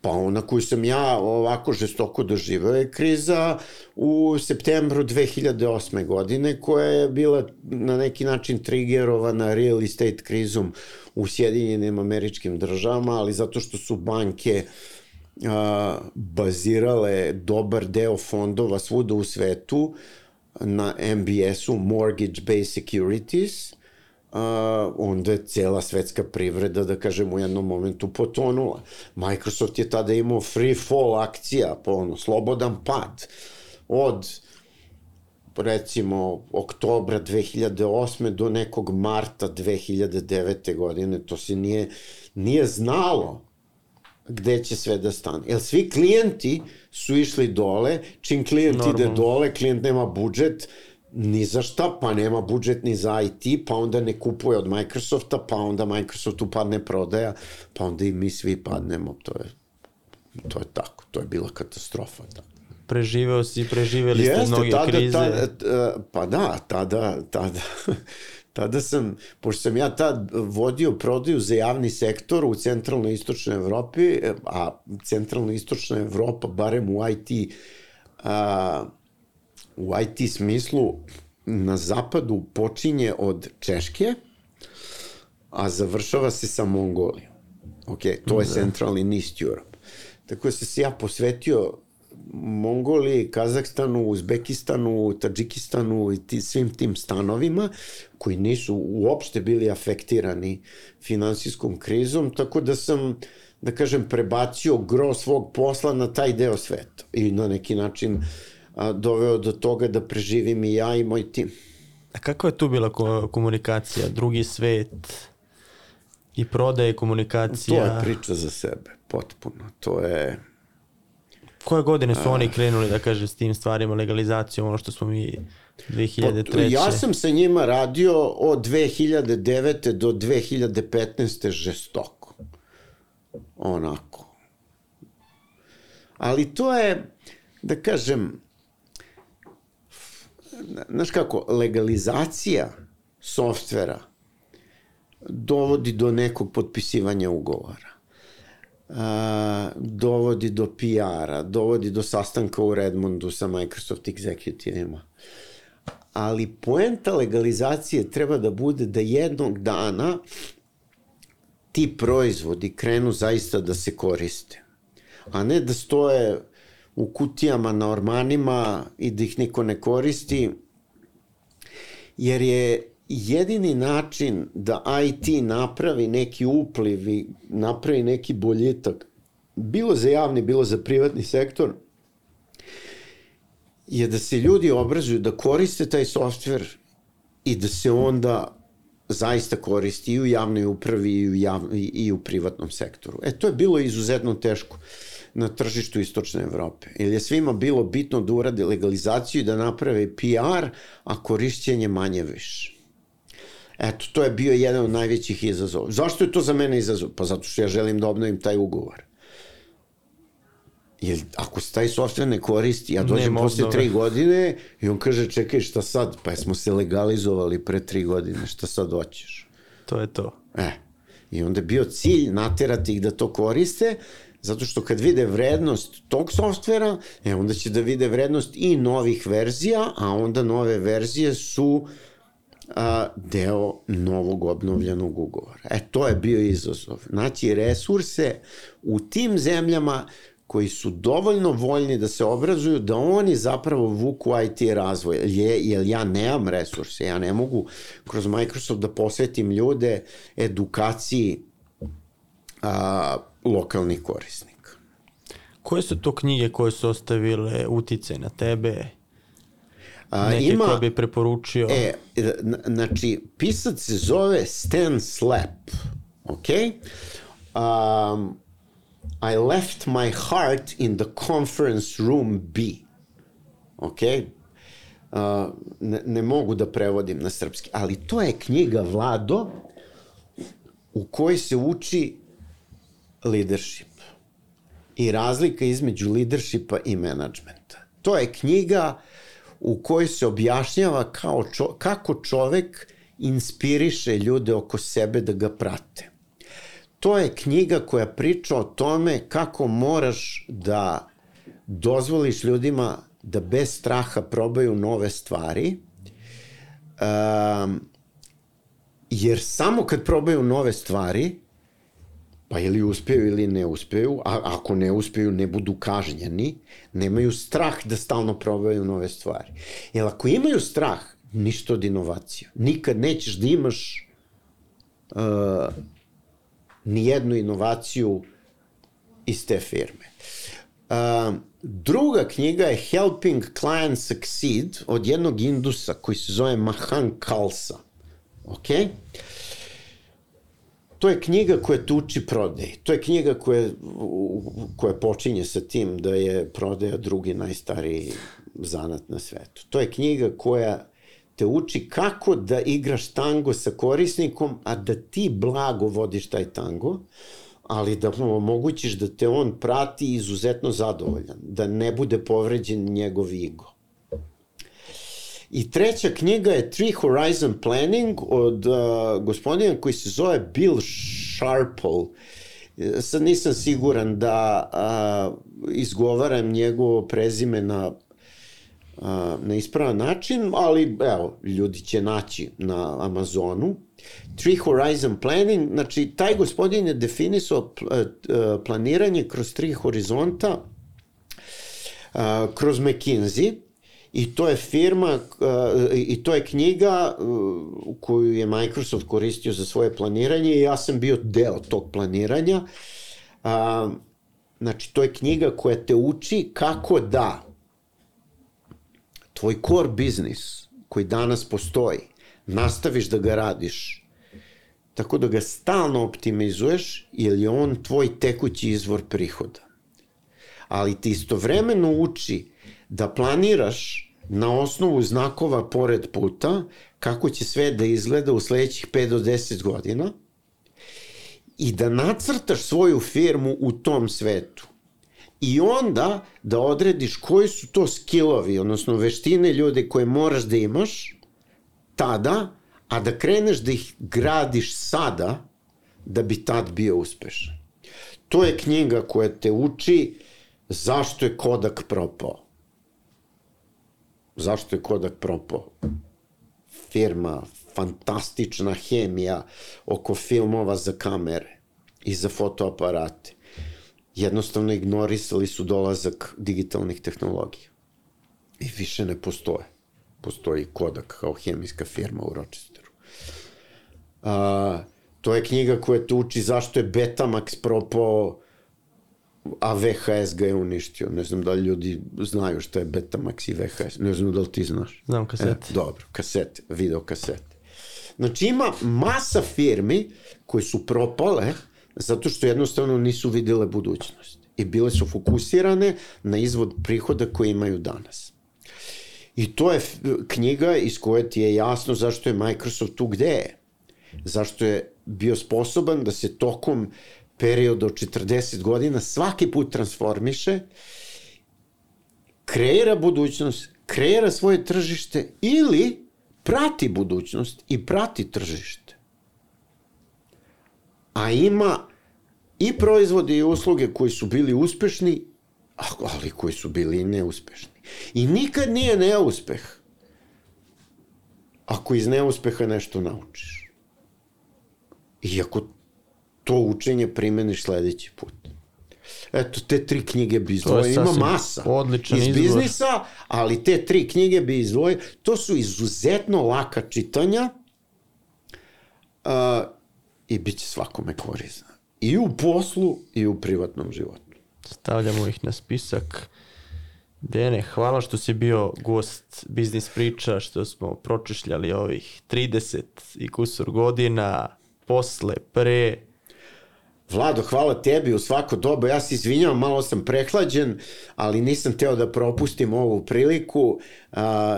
[SPEAKER 1] Pa ona koju sam ja ovako žestoko doživao je kriza u septembru 2008. godine koja je bila na neki način triggerovana real estate krizom u Sjedinjenim američkim državama, ali zato što su banke a, bazirale dobar deo fondova svuda u svetu na MBS-u, Mortgage Based Securities, a, onda je cela svetska privreda, da kažem, u jednom momentu potonula. Microsoft je tada imao free fall akcija, po ono, slobodan pad. Od recimo oktobra 2008. do nekog marta 2009. godine, to se nije, nije znalo gde će sve da stane. Jer svi klijenti su išli dole, čim klijent Normalno. ide dole, klijent nema budžet, ni za šta, pa nema budžet ni za IT, pa onda ne kupuje od Microsofta, pa onda Microsoftu padne prodaja, pa onda i mi svi padnemo, to je, to je tako, to je bila katastrofa. Da.
[SPEAKER 3] Preživeo si, preživeli ste Jeste, mnoge
[SPEAKER 1] tada,
[SPEAKER 3] krize.
[SPEAKER 1] Tada, pa da, tada, tada, tada sam, pošto sam ja tad vodio prodaju za javni sektor u centralnoj istočnoj Evropi, a centralno istočna Evropa, barem u IT, a, u IT smislu na zapadu počinje od Češke, a završava se sa Mongolijom. Ok, to je da. Central and East Europe. Tako da sam se ja posvetio Mongoliji, Kazahstanu, Uzbekistanu, Tadžikistanu i ti, svim tim stanovima koji nisu uopšte bili afektirani finansijskom krizom, tako da sam, da kažem, prebacio gro svog posla na taj deo sveta i na neki način uh, a, doveo do toga da preživim i ja i moj tim.
[SPEAKER 3] A kako je tu bila ko komunikacija? Drugi svet i prodaje komunikacija?
[SPEAKER 1] To je priča za sebe, potpuno. To je...
[SPEAKER 3] Koje godine su a... oni krenuli, da kaže, s tim stvarima, legalizacijom, ono što smo mi 2003. Pa,
[SPEAKER 1] ja sam sa njima radio od 2009. do 2015. žestoko. Onako. Ali to je, da kažem, znaš kako, legalizacija softvera dovodi do nekog potpisivanja ugovora. A, dovodi do PR-a, dovodi do sastanka u Redmondu sa Microsoft executivima. Ali poenta legalizacije treba da bude da jednog dana ti proizvodi krenu zaista da se koriste. A ne da stoje u kutijama na ormanima i da ih niko ne koristi, jer je jedini način da IT napravi neki upliv i napravi neki boljitak, bilo za javni, bilo za privatni sektor, je da se ljudi obrazuju da koriste taj softver i da se onda zaista koristi i u javnoj upravi i u, jav, i u privatnom sektoru. E, to je bilo izuzetno teško. Uh, na tržištu Istočne Evrope. Ili je svima bilo bitno da urade legalizaciju i da naprave PR, a korišćenje manje više. Eto, to je bio jedan od najvećih izazova. Zašto je to za mene izazov? Pa zato što ja želim da obnovim taj ugovor. Jer ako se taj software ne koristi, ja dođem Nema posle tri godine i on kaže, čekaj, šta sad? Pa smo se legalizovali pre tri godine, šta sad hoćeš?
[SPEAKER 3] To je to.
[SPEAKER 1] E, i onda je bio cilj naterati ih da to koriste, Zato što kad vide vrednost tog softvera, e, onda će da vide vrednost i novih verzija, a onda nove verzije su a, deo novog obnovljenog ugovora. E, to je bio izazov. Znači, resurse u tim zemljama koji su dovoljno voljni da se obrazuju, da oni zapravo vuku IT razvoj. Je, jer ja nemam resurse, ja ne mogu kroz Microsoft da posvetim ljude edukaciji a, lokalnih korisnika.
[SPEAKER 3] Koje su to knjige koje su ostavile utice na tebe? A, Neke ima, koje bi preporučio?
[SPEAKER 1] E, znači, pisac se zove Stan Slap, ok? Um, I left my heart in the conference room B. Ok? Uh, ne, ne mogu da prevodim na srpski, ali to je knjiga Vlado u kojoj se uči leadership i razlika između leadershipa i menadžmenta. To je knjiga u kojoj se objašnjava kao čo, kako čovek inspiriše ljude oko sebe da ga prate. To je knjiga koja priča o tome kako moraš da dozvoliš ljudima da bez straha probaju nove stvari, um, jer samo kad probaju nove stvari, pa ili uspeju ili ne uspeju, a ako ne uspeju ne budu kažnjeni, nemaju strah da stalno probaju nove stvari. Jer ako imaju strah, ništa od inovacija. Nikad nećeš da imaš uh, nijednu inovaciju iz te firme. Uh, druga knjiga je Helping Clients Succeed od jednog indusa koji se zove Mahan Kalsa. Ok? To je knjiga koja te uči prodaji. To je knjiga koja, koja počinje sa tim da je prodaja drugi najstariji zanat na svetu. To je knjiga koja te uči kako da igraš tango sa korisnikom, a da ti blago vodiš taj tango, ali da mu omogućiš da te on prati izuzetno zadovoljan, da ne bude povređen njegov ego. I treća knjiga je Three Horizon Planning od uh, gospodina koji se zove Bill Sharple. Sad nisam siguran da uh, izgovaram njegovo prezime na na ispravan način, ali evo, ljudi će naći na Amazonu. Three Horizon Planning, znači taj gospodin je definisao planiranje kroz tri horizonta, kroz McKinsey, i to je firma i to je knjiga koju je Microsoft koristio za svoje planiranje i ja sam bio deo tog planiranja. Znači, to je knjiga koja te uči kako da tvoj core biznis koji danas postoji, nastaviš da ga radiš tako da ga stalno optimizuješ jer je on tvoj tekući izvor prihoda. Ali ti istovremeno uči da planiraš na osnovu znakova pored puta kako će sve da izgleda u sledećih 5 do 10 godina i da nacrtaš svoju firmu u tom svetu i onda da odrediš koji su to skillovi, odnosno veštine ljude koje moraš da imaš tada, a da kreneš da ih gradiš sada da bi tad bio uspešan. To je knjiga koja te uči zašto je Kodak propao. Zašto je Kodak propao? Firma, fantastična hemija oko filmova za kamere i za fotoaparate jednostavno ignorisali su dolazak digitalnih tehnologija. I više ne postoje. Postoji Kodak kao hemijska firma u Rochesteru. A, to je knjiga koja te uči zašto je Betamax propao, a VHS ga je uništio. Ne znam da li ljudi znaju šta je Betamax i VHS. Ne znam da li ti znaš.
[SPEAKER 3] Znam kasete.
[SPEAKER 1] E, dobro, kasete, video kasete. Znači ima masa firmi koje su propale zato što jednostavno nisu videle budućnost i bile su fokusirane na izvod prihoda koje imaju danas. I to je knjiga iz koje ti je jasno zašto je Microsoft tu gde je. Zašto je bio sposoban da se tokom perioda od 40 godina svaki put transformiše, kreira budućnost, kreira svoje tržište ili prati budućnost i prati tržište. A ima i proizvode i usluge koji su bili uspešni, ali koji su bili neuspešni. I nikad nije neuspeh ako iz neuspeha nešto naučiš. Iako to učenje primeniš sledeći put. Eto, te tri knjige bi izdvojio. Ima masa
[SPEAKER 3] odličan
[SPEAKER 1] iz
[SPEAKER 3] izbor.
[SPEAKER 1] biznisa, ali te tri knjige bi izdvojio. To su izuzetno laka čitanja uh, i bit će svakome korisna. I u poslu i u privatnom životu.
[SPEAKER 3] Stavljamo ih na spisak. Dene, hvala što si bio gost Biznis priča, što smo pročešljali ovih 30 i kusur godina, posle, pre,
[SPEAKER 1] Vlado, hvala tebi u svako doba. Ja se izvinjavam, malo sam prehlađen, ali nisam teo da propustim ovu priliku.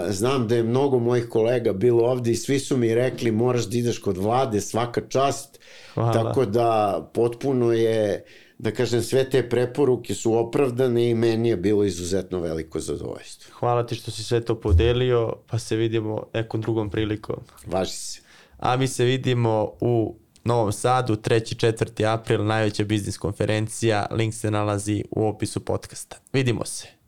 [SPEAKER 1] Znam da je mnogo mojih kolega bilo ovde i svi su mi rekli moraš da ideš kod vlade svaka čast.
[SPEAKER 3] Hvala.
[SPEAKER 1] Tako da potpuno je, da kažem, sve te preporuke su opravdane i meni je bilo izuzetno veliko zadovoljstvo.
[SPEAKER 3] hvala ti što si sve to podelio, pa se vidimo nekom drugom prilikom.
[SPEAKER 1] Važi se.
[SPEAKER 3] A mi se vidimo u Novom Sadu, 3. 4. april, najveća biznis konferencija, link se nalazi u opisu podcasta. Vidimo se.